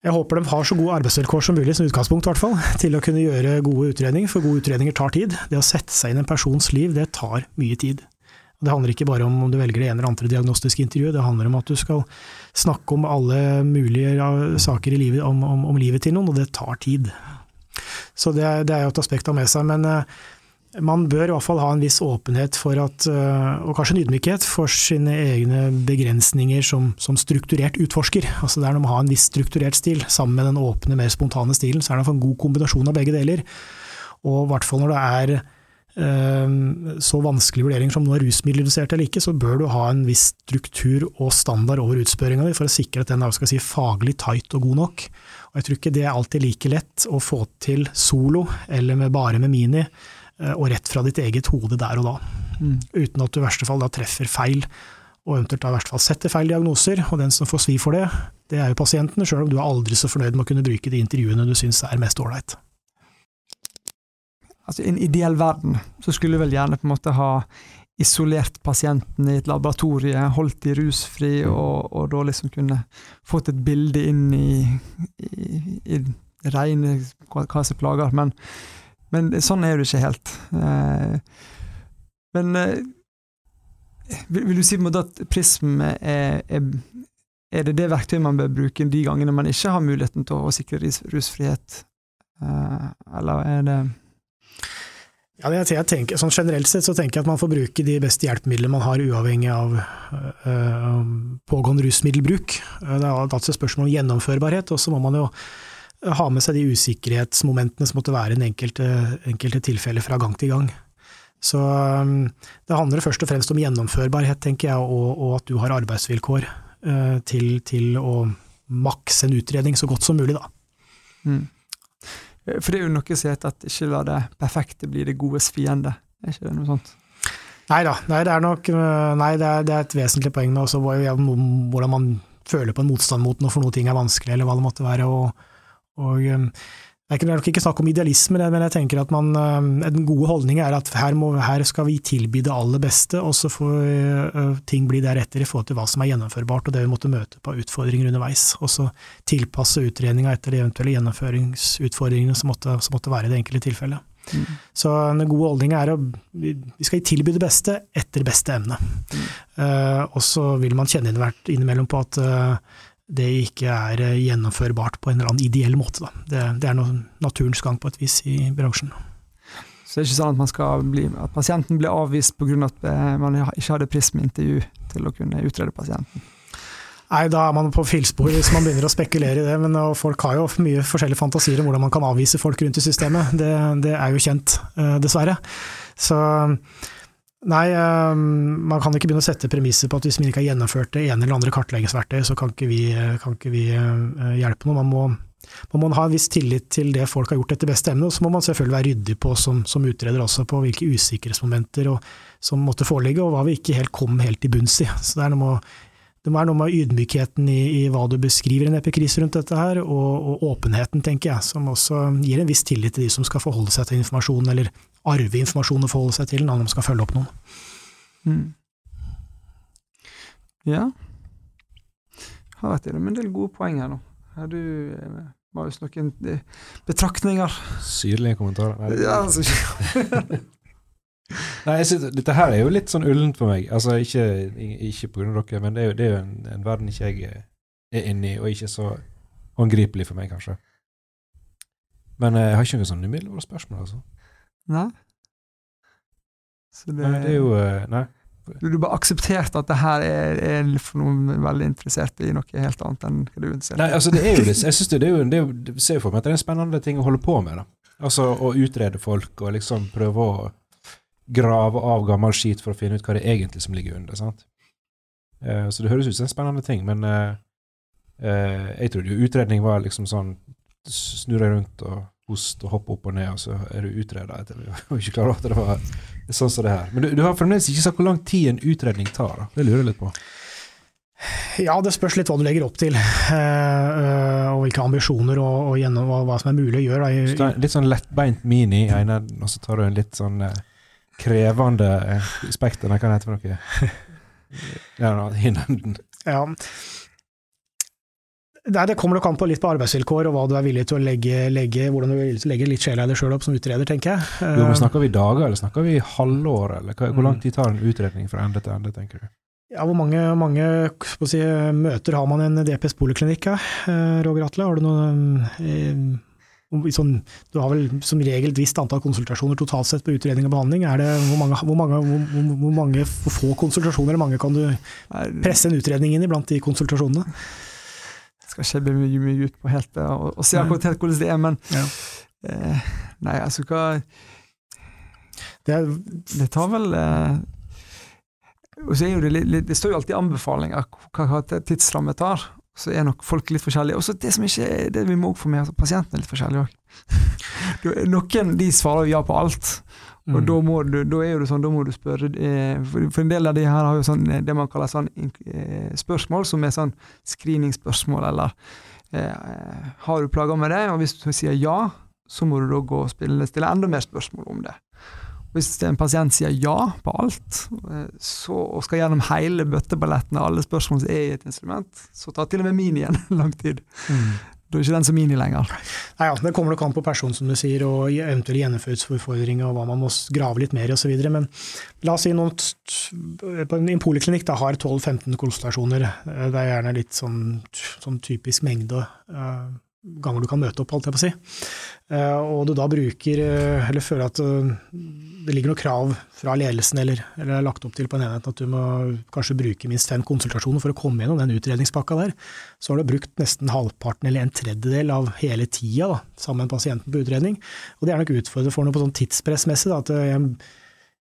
Jeg håper de har så gode arbeidsvilkår som mulig, som utgangspunkt i hvert fall, til å kunne gjøre gode utredninger, for gode utredninger tar tid. Det å sette seg inn en persons liv, det tar mye tid. Det handler ikke bare om om du velger det ene eller andre diagnostiske intervjuet, det handler om at du skal snakke om alle mulige saker i livet, om, om, om livet til noen, og det tar tid. Så det, det er jo et aspekt å ha med seg. Men eh, man bør i hvert fall ha en viss åpenhet for at, eh, og kanskje en ydmykhet for sine egne begrensninger som, som strukturert utforsker. Altså det er noe man å ha en viss strukturert stil, sammen med den åpne, mer spontane stilen, så er det en god kombinasjon av begge deler. Og i hvert fall når det er øh, så vanskelige vurderinger som noe er rusmiddelredusert eller ikke, så bør du ha en viss struktur og standard over utspørringa di for å sikre at den er si, faglig tight og god nok. Og jeg tror ikke det er alltid like lett å få til solo, eller med, bare med mini Eh, og rett fra ditt eget hode der og da. Mm. Uten at du i verste fall da treffer feil, og eventuelt da i verste fall setter feil diagnoser. Og den som får svi for det, det er jo pasientene, sjøl om du er aldri så fornøyd med å kunne bruke de intervjuene du syns er mest ålreit. Altså, I en ideell verden så skulle du vel gjerne på en måte ha isolert pasienten i et laboratorie, holdt de rusfri, og, og da liksom kunne fått et bilde inn i, i, i reine hva som plager. Men men sånn er det ikke helt. Eh, men eh, vil du si på en måte at prism er, er, er det det verktøyet man bør bruke de gangene man ikke har muligheten til å sikre rusfrihet, eh, eller er det ja, jeg tenker, sånn Generelt sett så tenker jeg at man får bruke de beste hjelpemidlene man har, uavhengig av øh, pågående rusmiddelbruk. Det er alltid spørsmål om gjennomførbarhet, og så må man jo ha med seg de usikkerhetsmomentene som måtte være i enkelte, enkelte tilfeller fra gang til gang. Så um, det handler først og fremst om gjennomførbarhet, tenker jeg, og, og at du har arbeidsvilkår uh, til, til, å makse en utredning så godt som mulig, da. Mm. For det er jo noe som heter at ikke la det perfekte bli det godes fiende, er ikke det noe sånt? Nei da, nei, det er nok nei, det er, det er et vesentlig poeng med også hvordan man føler på en motstand mot noe, for noe ting er vanskelig, eller hva det måtte være. og, og um, det er nok ikke snakk om idealisme, men jeg tenker at man, den gode holdningen er at her, må, her, skal vi tilby det aller beste, og så får ting bli deretter i forhold til hva som er gjennomførbart og det vi måtte møte på utfordringer underveis. Og så tilpasse utredninga etter de eventuelle gjennomføringsutfordringene som måtte, som måtte være i det enkelte tilfellet. Mm. Så den gode holdninga er at vi skal tilby det beste etter beste evne. Mm. Uh, og så vil man kjenne innimellom på at uh, det ikke er eh, gjennomførbart på en eller annen ideell måte. Det, det, er noe naturens gang på et vis i bransjen. Så det er ikke sånn at, bli, at pasienten blir avvist pga. at man ikke hadde prismeintervju til å kunne utrede pasienten? Nei, da er man på feilspor hvis man begynner å spekulere i det. Men folk har jo mye forskjellige fantasier om hvordan man kan avvise folk rundt i systemet. Det, det er jo kjent, eh, dessverre. Så nei, eh, man kan ikke begynne å sette premisser på at hvis man ikke har gjennomført det ene eller andre kartleggingsverktøy, så kan ikke vi, kan ikke vi eh, hjelpe noe. Man må, man må ha en viss tillit til det folk har gjort etter beste evne, og så må man selvfølgelig være ryddig på, som, som utreder også, på hvilke usikkerhetsmomenter og, som måtte foreligge, og hva vi ikke helt kom helt i bunns i. Så det er noe med det må være noe med ydmykheten i, i hva du beskriver en epikrise rundt dette her, og, og, åpenheten, tenker jeg, som også gir en viss tillit til de som skal forholde seg til informasjonen eller arve informasjon og forholde seg til når de skal følge opp noen. Mm. Ja. Har vært gjennom en del gode poeng her nå. Har du eh, Marius, noen eh, betraktninger? Syrlige kommentarer? Ja, altså Nei, jeg synes, Dette her er jo litt sånn ullent for meg. Altså, Ikke, ikke pga. dere, men det er jo, det er jo en, en, verden ikke jeg er inne i, og ikke så håndgripelig for meg, kanskje. Men eh, jeg har ikke noe sånn umiddelbare spørsmål, altså. Nei? Så det, nei, det er jo eh, Nei. Du, du bare akseptert at det her er, er for noen veldig interessert i noe helt annet enn hva du er interessert i? Nei, altså det er jo det. Jeg synes det, det er jo, det er jo, ser jo for meg at det er en spennende ting å holde på med. da. Altså Å utrede folk og liksom prøve å grave av gammel skit for å finne ut hva det er egentlig som ligger under. sant? Uh, så det høres ut som en spennende ting, men uh, uh, jeg trodde jo utredning var liksom sånn snurre rundt og hoste og hoppe opp og ned, og så er du utreda. etter var ikke klar over at det var sånn som det her. Men du, du har fremdeles ikke sagt hvor lang tid en utredning tar? da. Det lurer jeg litt på. Ja, det spørs litt hva du legger opp til, og hvilke ambisjoner og, og gjennom, hva, hva, som er mulig å gjøre. Da. litt sånn lettbeint mini, og så tar du en litt sånn krevende spekter, hva kan det for noe? ja, ja. Nei, det kommer nok an på litt på arbeidsvilkår og hva du er villig til å legge, legge hvordan du er villig til å legge litt sjela i deg sjøl opp som utreder, tenker jeg. Jo, men Snakker vi dager, eller snakker vi halvår, eller hvor lang mm. tid tar en utredning fra ende til ende, tenker du? Ja, Hvor mange, mange si, møter har man i en DPS poliklinikk? Eh, Roger Atle, har du noen eh, Sånn, du har vel som regel et visst antall konsultasjoner totalt sett på utredning og behandling. Er det, hvor, mange, hvor, mange, hvor, hvor mange få konsultasjoner eller mange kan du presse en utredning inn i blant de konsultasjonene? Skal ikke bli mye, mye ut på helt og, og se akkurat helt hvordan det er, men ja. eh, Nei, altså hva det, det, tar vel eh, og så er jo det, det står jo alltid anbefalinger hva, hva tidsramme tar så er nok folk litt forskjellige. Og så det som ikke er det vi må få med, altså pasientene er litt forskjellige òg. Noen de svarer ja på alt. Og mm. da, må du, da er det sånn, da må du spørre eh, For en del av de her har jo sånn, eh, det man kaller sånn eh, spørsmål, som er sånn screeningspørsmål, eller eh, Har du plager med det? Og hvis du sier ja, så må du da gå og stille enda mer spørsmål om det. Hvis en pasient sier ja på alt, så, og skal gjennom hele bøtteballetten av alle spørsmål som er i et instrument, så tar til og med min igjen lang tid. Mm. Da er ikke den som mini lenger. Nei, ja, Det kommer nok an på person, som du sier, og eventuelle gjennomføringsutfordringer, og hva man må grave litt mer i osv. Men la oss si noen på en poliklinikk da, har 12-15 konsultasjoner. Eh, det er gjerne litt sånn, sånn typisk mengde. Uh, ganger du kan møte opp, holdt jeg på å si. Eh, og du da bruker, eh, eller føler at eh, det ligger noe krav fra ledelsen eller, eller er lagt opp til på en enhet at du må kanskje bruke minst fem konsultasjoner for å komme gjennom den utredningspakka der, så har du brukt nesten halvparten eller en tredjedel av hele tida da, sammen med pasienten på utredning. Og det er nok utfordrende for noe på sånn tidspressmessig. At jeg,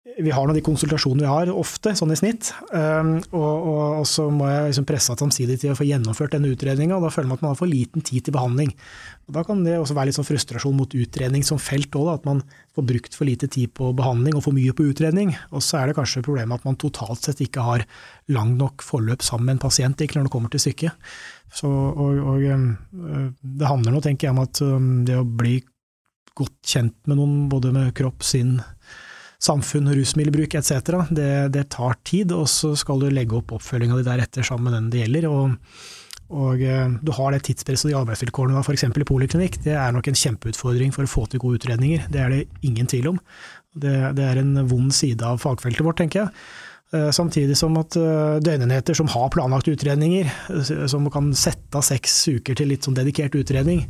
vi har nå de konsultasjonene vi har, ofte, sånn i snitt. Um, og, og, og, så må jeg liksom presse samtidig til å få gjennomført denne utredninga, og da føler man at man har for liten tid til behandling. Og Da kan det også være litt sånn frustrasjon mot utredning som felt òg, at man får brukt for lite tid på behandling og for mye på utredning. Og så er det kanskje problemet at man totalt sett ikke har lang nok forløp sammen med en pasient, ikke når det kommer til stykket. Så, og, og um, det handler nå, tenker jeg, om at um, det å bli godt kjent med noen, både med kropp, sinn, samfunn, rusmiddelbruk etc. Det, det, tar tid, og så skal du legge opp oppfølginga di deretter sammen med den det gjelder. og, og eh, du har det tidspresset og de arbeidsvilkårene du har f.eks. i poliklinikk, det er nok en kjempeutfordring for å få til gode utredninger. Det er det ingen tvil om. Det, det er en vond side av fagfeltet vårt, tenker jeg. Eh, samtidig som at eh, døgnenheter som har planlagt utredninger, som kan sette av seks uker til litt sånn dedikert utredning,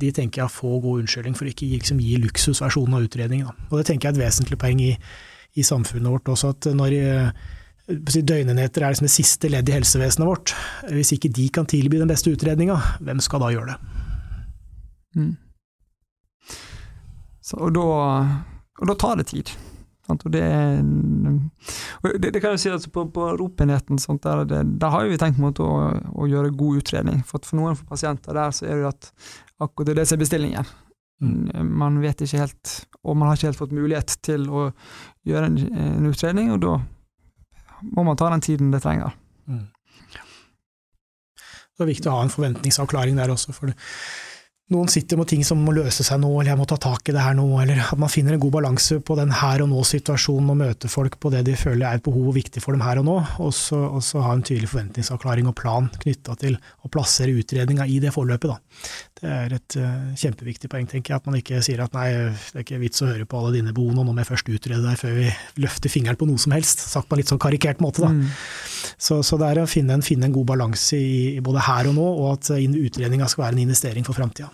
de tenker jeg får god unnskyldning for å ikke liksom, gi luksusversjonen av utredningen. Og det tenker jeg er et vesentlig poeng i, i samfunnet vårt også, at når eh, døgnenheter er liksom det siste leddet i helsevesenet vårt, hvis ikke de kan tilby den beste utredninga, hvem skal da gjøre det? Mm. Så, og, da, og da tar det tid. Og det, det, det, kan jeg si altså på, på ropenheten der, der, der, har vi tenkt å, å, gjøre god utredning. For, for noen for pasienter der så er det at akkurat det som er bestillingen. Mm. Man vet ikke helt, og man har ikke helt fått mulighet til å gjøre en, en utredning, og da må man ta den tiden det trenger. Mm. Det er viktig å ha en forventningsavklaring der også. for det noen sitter med ting som må løse seg nå, eller jeg må ta tak i det her nå, eller at man finner en god balanse på den her og nå-situasjonen og møter folk på det de føler er et behov og viktig for dem her og nå, og så, og så ha en tydelig forventningsavklaring og plan knytta til å plassere utredninga i det forløpet. Da. Det er et uh, kjempeviktig poeng, tenker jeg, at man ikke sier at nei, det er ikke vits å høre på alle dine behov nå, må jeg først utrede deg før vi løfter fingeren på noe som helst, sagt på en litt sånn karikert måte. da. Mm. Så, så, det er å finne en, finne en god balanse i, i, både her og nå, og at utredninga skal være en investering for framtida.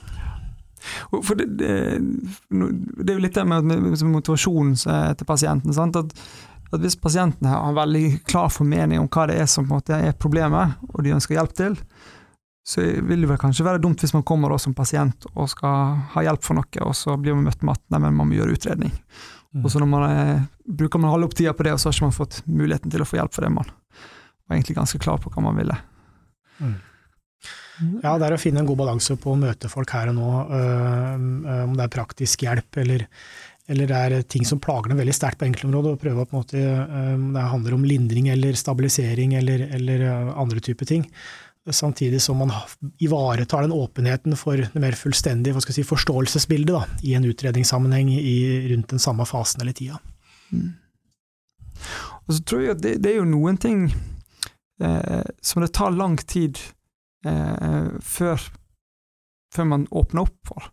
For det, det, det, er jo litt det med, med motivasjonen til pasienten. At, at, Hvis pasienten har en veldig klar formening om hva det er som er problemet, og de ønsker hjelp til, så vil det vel kanskje være dumt hvis man kommer som pasient og skal ha hjelp for noe, og så blir man møtt med at nei, man må gjøre utredning. Mm. Og så man er, bruker man halve opp tida på det, og så har ikke man fått muligheten til å få hjelp for det man var egentlig ganske klar på hva man ville. Mm. Ja, det er å finne en god balanse på å møte folk her og nå, øh, om det er praktisk hjelp eller, eller det er ting som plager dem veldig sterkt på enkeltområdet, og prøve å på en måte, øh, det handler om lindring eller stabilisering eller, eller andre typer ting. Samtidig som man ivaretar den åpenheten for det mer fullstendige si, forståelsesbildet da, i en utredningssammenheng i, rundt den samme fasen eller tida. Mm. Og så tror jeg at det, det er jo noen ting eh, som det tar lang tid eh, før, før, man åpner opp for.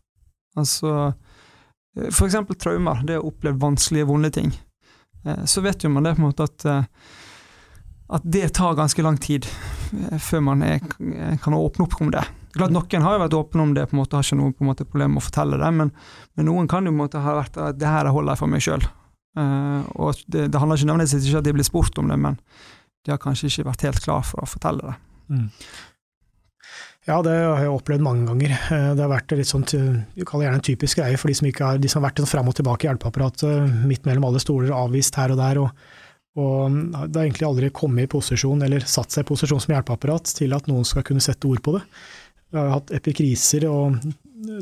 Altså eh, eksempel traumer, det å oppleve vanskelige, vonde ting. Eh, så vet jo man det på en måte at, eh, at det tar ganske lang tid før man er, kan åpne opp om det. Klart Noen har jo vært åpne om det, på en måte har ikke noe på en måte, problem med å fortelle det, men, men, noen kan jo på en måte ha vært at det her holder jeg for meg sjøl. Uh, og det, det, handler ikke nødvendigvis ikke at de blir spurt om det, men de har kanskje ikke vært helt klar for å fortelle det. Mm. Ja, det har jeg opplevd mange ganger. Eh, det har vært litt sånn, vi kaller gjerne en typisk greie for de som, har, de som har vært fram og tilbake i hjelpeapparatet, midt mellom alle stoler, avvist her og der. og, og Det har egentlig aldri kommet i posisjon, eller satt seg i posisjon som hjelpeapparat til at noen skal kunne sette ord på det. Vi har hatt epikriser og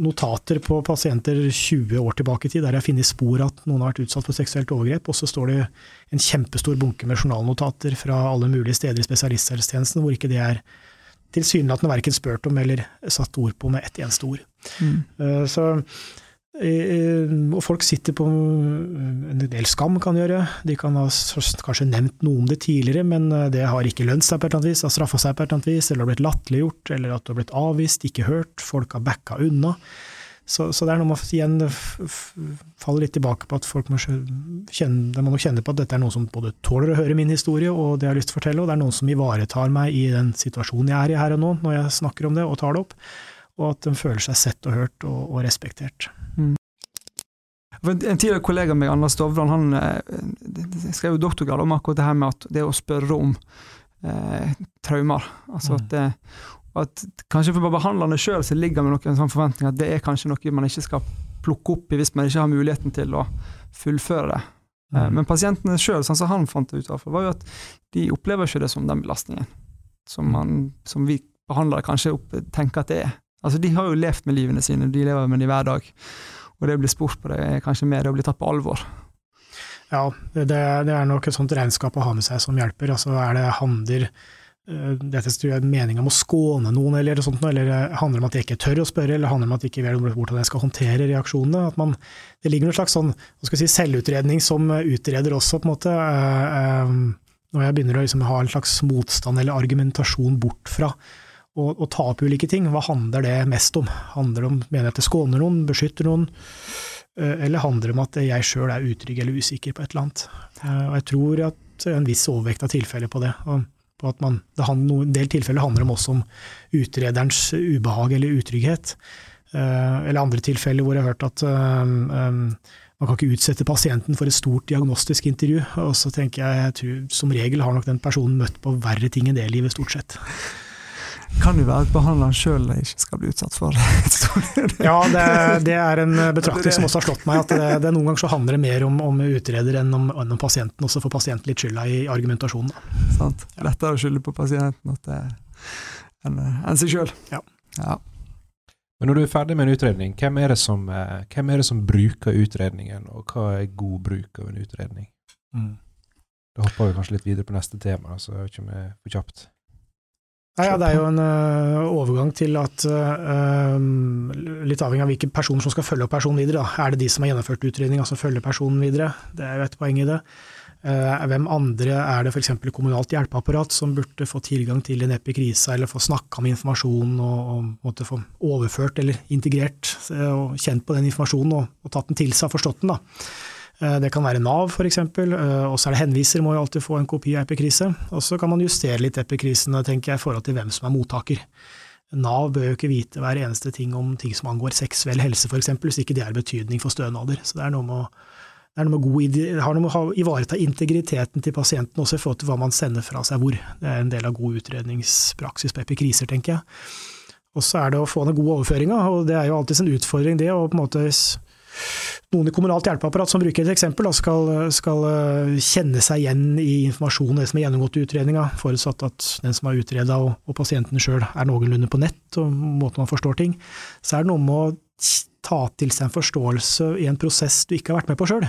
notater på pasienter 20 år tilbake i tid, der jeg har funnet spor at noen har vært utsatt for seksuelt overgrep, og så står det en kjempestor bunke med journalnotater fra alle mulige steder i spesialisthelsetjenesten hvor ikke det er tilsynelatende verken spurt om eller satt ord på med ett eneste ord. Mm. Eh, så, og folk sitter på en del skam, kan gjøre. De kan ha kanskje nevnt noe om det tidligere, men eh, det har ikke lønt seg på et eller annet vis, har straffa seg på et eller annet vis, eller har blitt latterliggjort, eller at du har blitt avvist, ikke hørt, folk har backa unna. Så, så, det er noe man igjen faller litt tilbake på at folk må kjenne, må kjenne på at dette er noen som både tåler å høre min historie og det jeg har lyst til å fortelle, og det er noen som ivaretar meg i den situasjonen jeg er i her og nå, når jeg snakker om det og tar det opp, og at de føler seg sett og hørt og, og respektert. Mm. En tidligere kollega av meg, Anders Dovland, han eh, skrev jo doktorgrad om akkurat det her med at det å spørre om eh, traumer. Altså mm. at det, at kanskje for behandlerne sjøl ligger det noen sånn forventning at det er kanskje noe man ikke skal plukke opp i hvis man ikke har muligheten til å fullføre det. Mm. Men pasientene sjøl, sånn som han fant det ut av, var jo at de opplever ikke det som den belastningen som, man, som vi behandlere kanskje opp, tenker at det er. Altså, De har jo levd med livene sine, de lever med dem hver dag. Og det å bli spurt på det er kanskje mer det å bli tatt på alvor. Ja, det, det, er nok et sånt regnskap å ha med seg som hjelper. Altså, er det handler Eh, dette er meninga om å skåne noen, eller sånt, eller handler det om at jeg ikke tør å spørre, eller handler det om at jeg ikke vet hvordan jeg skal håndtere reaksjonene. At man, det ligger noen slags sånn, si, selvutredning som utreder også, på en måte. Eh, når jeg begynner å liksom ha en slags motstand eller argumentasjon bort fra å ta opp ulike ting, hva handler det mest om? Handler det om mener at det skåner noen, beskytter noen? Eller handler det om at jeg sjøl er utrygg eller usikker på et eller annet? Og jeg tror at en viss overvekt av tilfeller på det. Og på at man, det handler, En del tilfeller handler om også om utrederens ubehag eller utrygghet. Uh, eller andre tilfeller hvor jeg har hørt at man kan ikke utsette pasienten for et stort diagnostisk intervju. Og så tenker jeg, jeg tror, som regel har nok den personen møtt på verre ting enn det livet, stort sett kan jo være at behandleren sjøl ikke skal bli utsatt for det. ja, det, det, er en betraktning som også har slått meg, at det, det noen ganger så handler det mer om, om utreder enn om, enn om, pasienten. Og så får pasienten litt skylda i argumentasjonen. Sant. Lettere å skylde på pasienten enn en seg sjøl. Ja. ja. Men når du er ferdig med en utredning, hvem er, som, eh, hvem er det som, bruker utredningen, og hva er god bruk av en utredning? Mm. Da hopper vi kanskje litt videre på neste tema, så jeg vet ikke om jeg er for kjapt. Ja, det er jo en uh, overgang til at uh, Litt avhengig av hvilken person som skal følge opp personen videre. Da. Er det de som har gjennomført utredninga som følger personen videre? Det er jo et poeng i det. Uh, hvem andre er det f.eks. kommunalt hjelpeapparat som burde få tilgang til en epikrise, eller få snakka med informasjonen og, og få overført eller integrert og kjent på den informasjonen og, og tatt den til seg og forstått den? da. Eh, det kan være Nav f.eks., eh, og så er det henviser, må jo alltid få en kopi av epikrise. Og så kan man justere litt epikrisene tenker jeg, i forhold til hvem som er mottaker. Nav bør jo ikke vite hver eneste ting om ting som angår seksuell helse f.eks., hvis ikke det er betydning for stønader. Så det er noe med å det er noe med god, har noe med å ivareta integriteten til pasienten også i forhold til hva man sender fra seg hvor. Det er en del av god utredningspraksis på epikriser, tenker jeg. Og så er det å få ned god overføringa, og det er jo alltid en utfordring det å på en måte noen i kommunalt hjelpeapparat som bruker et eksempel, skal, skal, eh, kjenne seg igjen i informasjonen det som er gjennomgått i utredninga, forutsatt at den som har utreda og, og, pasienten sjøl er noenlunde på nett og måten man forstår ting, så er det noe med å ta til seg en forståelse i en prosess du ikke har vært med på sjøl.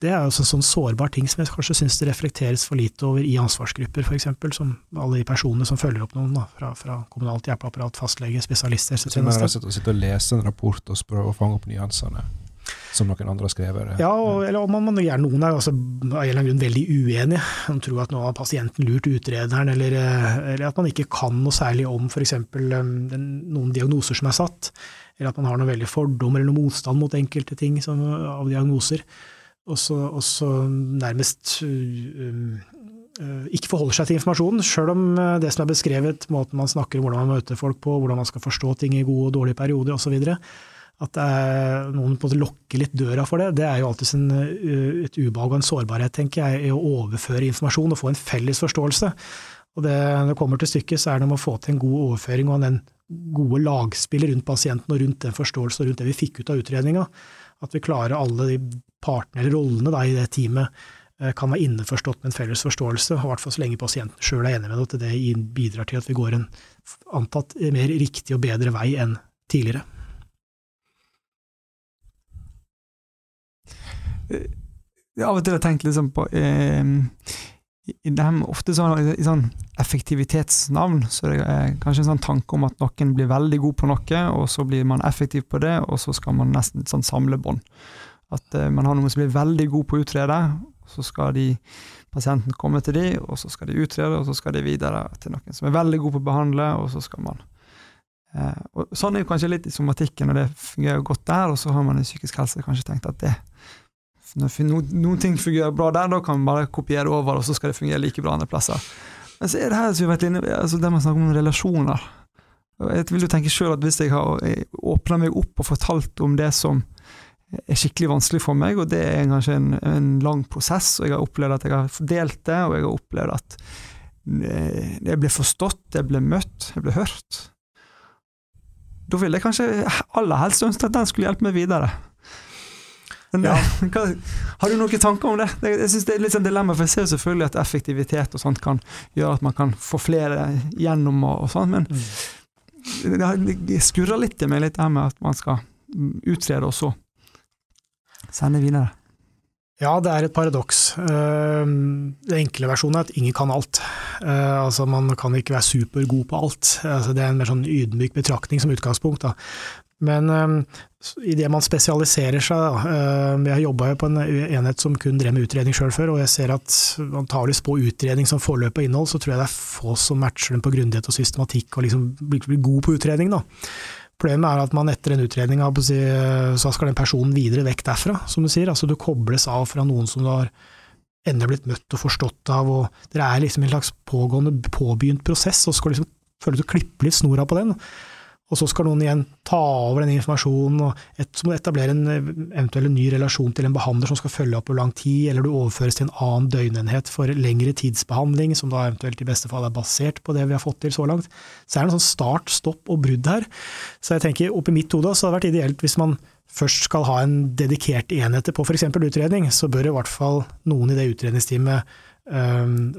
Det er jo en sånn sårbar ting som jeg kanskje syns det reflekteres for lite over i ansvarsgrupper, f.eks., som alle de personene som følger opp noen da, fra, fra kommunalt hjelpeapparat, fastlege, spesialister. Så man sitte og leser en rapport og prøver å fange opp nyansene? Som noen andre har skrevet. Ja, og, eller om man, man gjerne noen er altså, av en eller annen grunn veldig uenige. Man tror at nå har pasienten lurt utrederen, eller, eh, eller, at man ikke kan noe særlig om f.eks. Um, noen diagnoser som er satt, eller at man har noen veldig fordom eller noen motstand mot enkelte ting som, av diagnoser. Og så nærmest um, ikke forholder seg til informasjonen, sjøl om det som er beskrevet, måten man snakker om hvordan man møter folk på, hvordan man skal forstå ting i gode og dårlige perioder osv., at noen på en måte lokker litt døra for det, det er jo alltid en, eh, et ubehag og en sårbarhet, tenker jeg, i å overføre informasjon og få en felles forståelse. Og det, når det kommer til stykket, så er det om å få til en god overføring og den gode lagspillet rundt pasienten og rundt den forståelsen og rundt det vi fikk ut av utredninga. At vi klarer alle de partene eller rollene da, i det teamet eh, kan være innforstått med en felles forståelse, i hvert fall så lenge pasienten sjøl er enig med det, at det bidrar til at vi går en antatt mer riktig og bedre vei enn tidligere. Av og til har tenkt liksom på eh, i dem, Ofte sånn, i sånn effektivitetsnavn så det er kanskje en sånn tanke om at noen blir veldig god på noe, og så blir man effektiv på det, og så skal man nesten sånn samlebånd. At eh, man har noen som blir veldig god på å utrede, så skal de, pasienten komme til de, og så skal de utrede, og så skal de videre til noen som er veldig god på å behandle, og så skal man eh, og Sånn er jo kanskje litt i somatikken, og det fungerer godt der, og så har man i psykisk helse kanskje tenkt at det når noen ting fungerer bra der, da kan man bare kopiere over, og så skal det fungere like bra andre plasser. Men så er det her som vi har vært inne, altså det man snakker om relasjoner. Jeg vil jo tenke selv at Hvis jeg har åpna meg opp og fortalt om det som er skikkelig vanskelig for meg, og det er kanskje en, en lang prosess, og jeg har opplevd at jeg har fordelt det, og jeg har opplevd at jeg ble forstått, jeg ble møtt, jeg ble hørt Da ville jeg kanskje aller helst ønske at den skulle hjelpe meg videre. Men, ja. hva, har du noen tanker om det? Jeg synes Det er litt sånn dilemma, for jeg ser jo selvfølgelig at effektivitet og sånt kan gjøre at man kan få flere gjennom og, og sånt, men mm. det skurrer litt i meg litt det med at man skal utrede og så sende videre. Ja, det er et paradoks. Den enkle versjonen er at ingen kan alt. Eh, altså, Man kan ikke være supergod på alt. Altså, det er en mer sånn ydmyk betraktning som utgangspunkt. Da. Men um, idet man spesialiserer seg uh, Jeg jobba på en enhet som kun drev med utredning sjøl før, og jeg ser at antakeligvis på utredning som forløp og innhold, så tror jeg det er få som matcher den på grundighet og systematikk og liksom blir, blir god på utredning. da. Problemet er at man etter en utredning så skal den personen videre vekk derfra, som du sier. Altså du kobles av fra noen som du har ennå blitt møtt og forstått av, og dere er liksom en slags pågående, påbegynt prosess, og skal liksom føle du klipper litt snora på den. Og så skal noen igjen ta over den informasjonen, og et, så må du etablere en eventuell ny relasjon til en behandler som skal følge opp over lang tid, eller du overføres til en annen døgnenhet for lengre tidsbehandling, som da eventuelt i beste fall er basert på det vi har fått til så langt. Så er det en sånn start, stopp og brudd her. Så jeg tenker oppi mitt hode så hadde det vært ideelt hvis man først skal ha en dedikert enhet på f.eks. utredning, så bør i hvert fall noen i det utredningsteamet Ehm,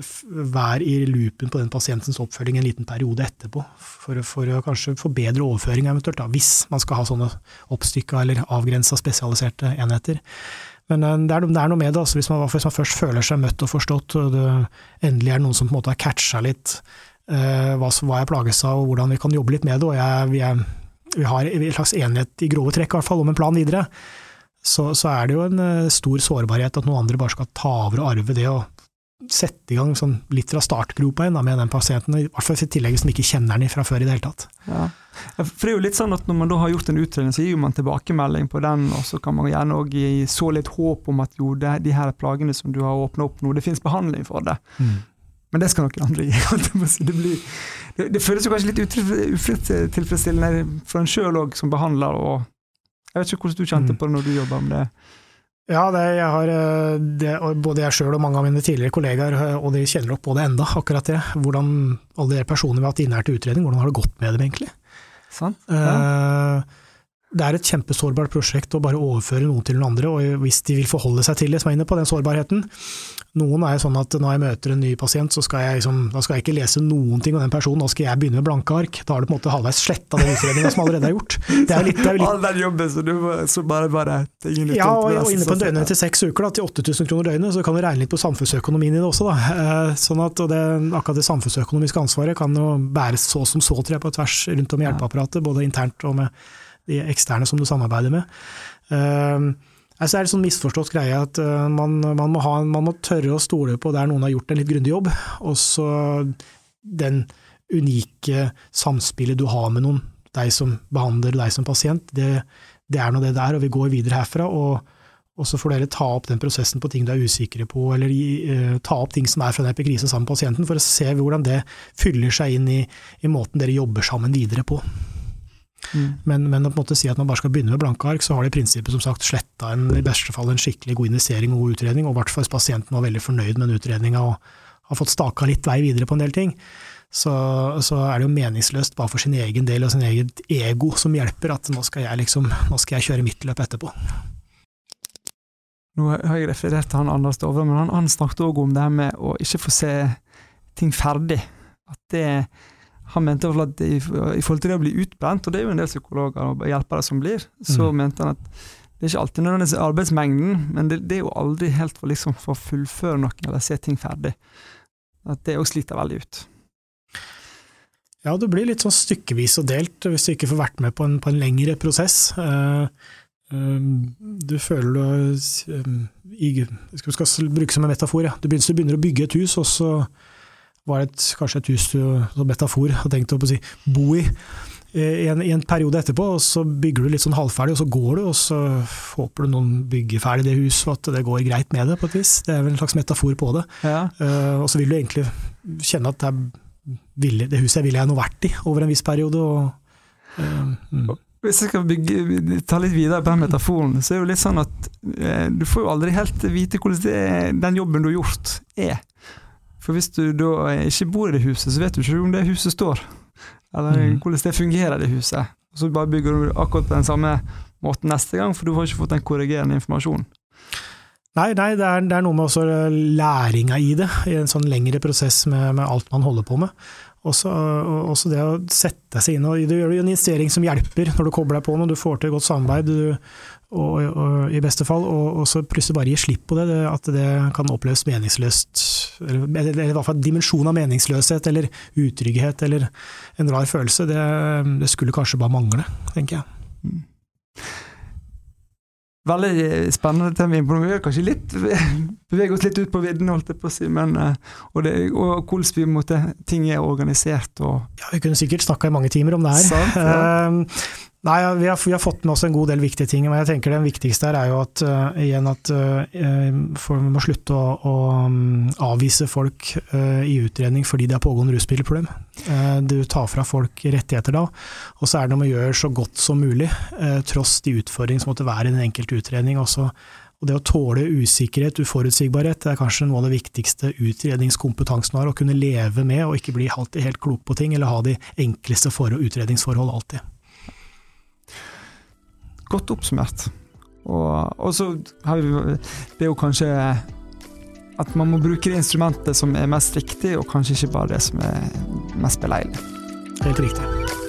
vær i loopen på den pasientens oppfølging en liten periode etterpå, for, for å kanskje få bedre overføring eventuelt, da, hvis man skal ha sånne oppstykka eller avgrensa spesialiserte enheter. Men eh, det er, det er noe med det, altså, hvis, man, hvis, man, først føler seg møtt og forstått, og det endelig er noen som på en måte har catcha litt uh, hva, hva, jeg plages av, og hvordan vi kan jobbe litt med det, og jeg, vi, er, vi, har en slags enighet i grove trekk i hvert fall om en plan videre, så, så, er det jo en uh, stor sårbarhet at noen andre bare skal ta over og arve det, og sette i gang sånn litt fra startgropa igjen med den pasienten, i hvert fall i tillegg som ikke kjenner den fra før i det hele tatt. Ja. For det er jo litt sånn at Når man da har gjort en utredning, så gir man tilbakemelding på den, og så kan man gjerne òg så litt håp om at jo, det, de her plagene som du har åpna opp nå, det finnes behandling for det. Mm. Men det skal noen andre gi. Det, blir, det, det, føles jo kanskje litt utilfredsstillende for en sjøl òg, som behandler. og Jeg vet ikke hvordan du kjente mm. på det når du jobba med det. Ja, det, jeg har, eh, det, både jeg sjøl og mange av mine tidligere kollegaer, eh, og de kjenner nok på det enda, akkurat det. Hvordan alle de personene vi har hatt inne her til utredning, hvordan har det gått med dem egentlig? Sånn. Ja. Uh, det er et kjempesårbart prosjekt å bare overføre noen til noen andre, og hvis de vil forholde seg til det, som er inne på den sårbarheten. Noen er jo sånn at når jeg møter en ny pasient, så skal jeg, liksom, skal jeg ikke lese noen ting om den personen, da skal jeg begynne med blanke ark. Da har du på en måte halvveis sletta den utredninga som allerede er gjort. Det er litt, det er litt... All den jobben så du så bare, bare Ja, og, og inne på en døgnet til seks uker, da, til 8000 kroner døgnet, så kan du regne litt på samfunnsøkonomien i det også, da. Eh, sånn at det, akkurat det samfunnsøkonomiske ansvaret kan jo bæres så som så, tror jeg, på tvers rundt om i hjelpeapparatet, både internt og med de eksterne som du samarbeider med. Uh, altså er det sånn misforstått greie at uh, man, man, må ha, man, må tørre å stole på der noen har gjort en litt grundig jobb, og så den unike samspillet du har med noen, deg som behandler deg som pasient, det, det er nå det der, og vi går videre herfra. og og så får dere ta opp den prosessen på ting du er usikre på, eller uh, ta opp ting som er fra en epikrise sammen med pasienten, for å se hvordan det fyller seg inn i, i måten dere jobber sammen videre på. Mm. Men, men, å på en måte si at man bare skal begynne med blanke ark, så har de i prinsippet som sagt sletta en, i beste fall en skikkelig god investering og god utredning, og i hvert fall hvis pasienten var veldig fornøyd med den utredninga og har fått staka litt vei videre på en del ting, så, så, er det jo meningsløst bare for sin egen del og sin eget ego som hjelper, at nå skal jeg liksom, nå skal jeg kjøre mitt løp etterpå. Nå har jeg referert til han Anders Dovre, men han, han snakket òg om det her med å ikke få se ting ferdig. At det han mente at i, i, forhold til det å bli utbrent, og det er jo en del psykologer og hjelpere som blir, så mm. mente han at det er ikke alltid nødvendigvis arbeidsmengden, men det, det, er jo aldri helt for, liksom, for å fullføre noe eller se ting ferdig. At det òg sliter veldig ut. Ja, det blir litt sånn stykkevis og delt hvis du ikke får vært med på en, på en lengre prosess. Uh, du føler du um, skal, skal bruke som en metafor, ja. du begynner å bygge et hus, og så var det et, kanskje et hus du som metafor har tenkt å si, bo i. I en, I en, periode etterpå, og så bygger du litt sånn halvferdig, og så går du, og så håper du noen bygger ferdig det huset, og at det går greit med det, på et vis. Det er vel en slags metafor på det. Ja. Uh, og så vil du egentlig kjenne at det, villig, det, huset ville jeg nå vært i over en viss periode. Og, uh, mm. Hvis jeg skal bygge, ta litt videre på den metaforen, så er det jo litt sånn at uh, du får jo aldri helt vite hvordan det, den jobben du har gjort, er. For hvis du da ikke bor i det huset, så vet du ikke om det huset står. Eller mm. hvordan det fungerer, det huset. Og så bare bygger du akkurat på den samme måten neste gang, for du har ikke fått den korrigerende informasjonen. Nei, nei det, er, det, er, noe med også læringa i det, i en sånn lengre prosess med, med alt man holder på med. Også, også, det å sette seg inn og Du gjør en investering som hjelper når du kobler deg på noe, du får til godt samarbeid du, og, og, i beste fall, og, og, så plutselig bare gi slipp på det, det, at det kan oppleves meningsløst, eller, eller, i hvert fall dimensjon av meningsløshet eller utrygghet eller en rar følelse, det, det skulle kanskje bare mangle, tenker jeg. Mm. Veldig spennende tema. Vi har kanskje litt beveger oss litt ut på vidden, holdt jeg på å si. Men, eh, og, det, og vi måtte, ting er organisert og Ja, vi kunne sikkert snakka i mange timer om det her. Sant, ja. Nei, vi har, vi har, fått med oss en god del viktige ting, men jeg tenker det viktigste her er jo at, uh, igjen at uh, vi må slutte å, å um, avvise folk uh, i utredning fordi de har pågående rusmiddelproblem. du tar fra folk rettigheter da, og så er det om å gjøre så godt som mulig, tross de utfordringene som måtte være i den enkelte utredning. Også. Og det å tåle usikkerhet, uforutsigbarhet, det er kanskje noe av det viktigste utredningskompetansen har. Å kunne leve med og ikke bli helt klok på ting, eller ha de enkleste utredningsforhold alltid. Godt oppsummert. Og, og så har vi Det er jo kanskje at man må bruke det instrumentet som er mest riktig, og kanskje ikke bare det som er mest beleilig. Helt riktig.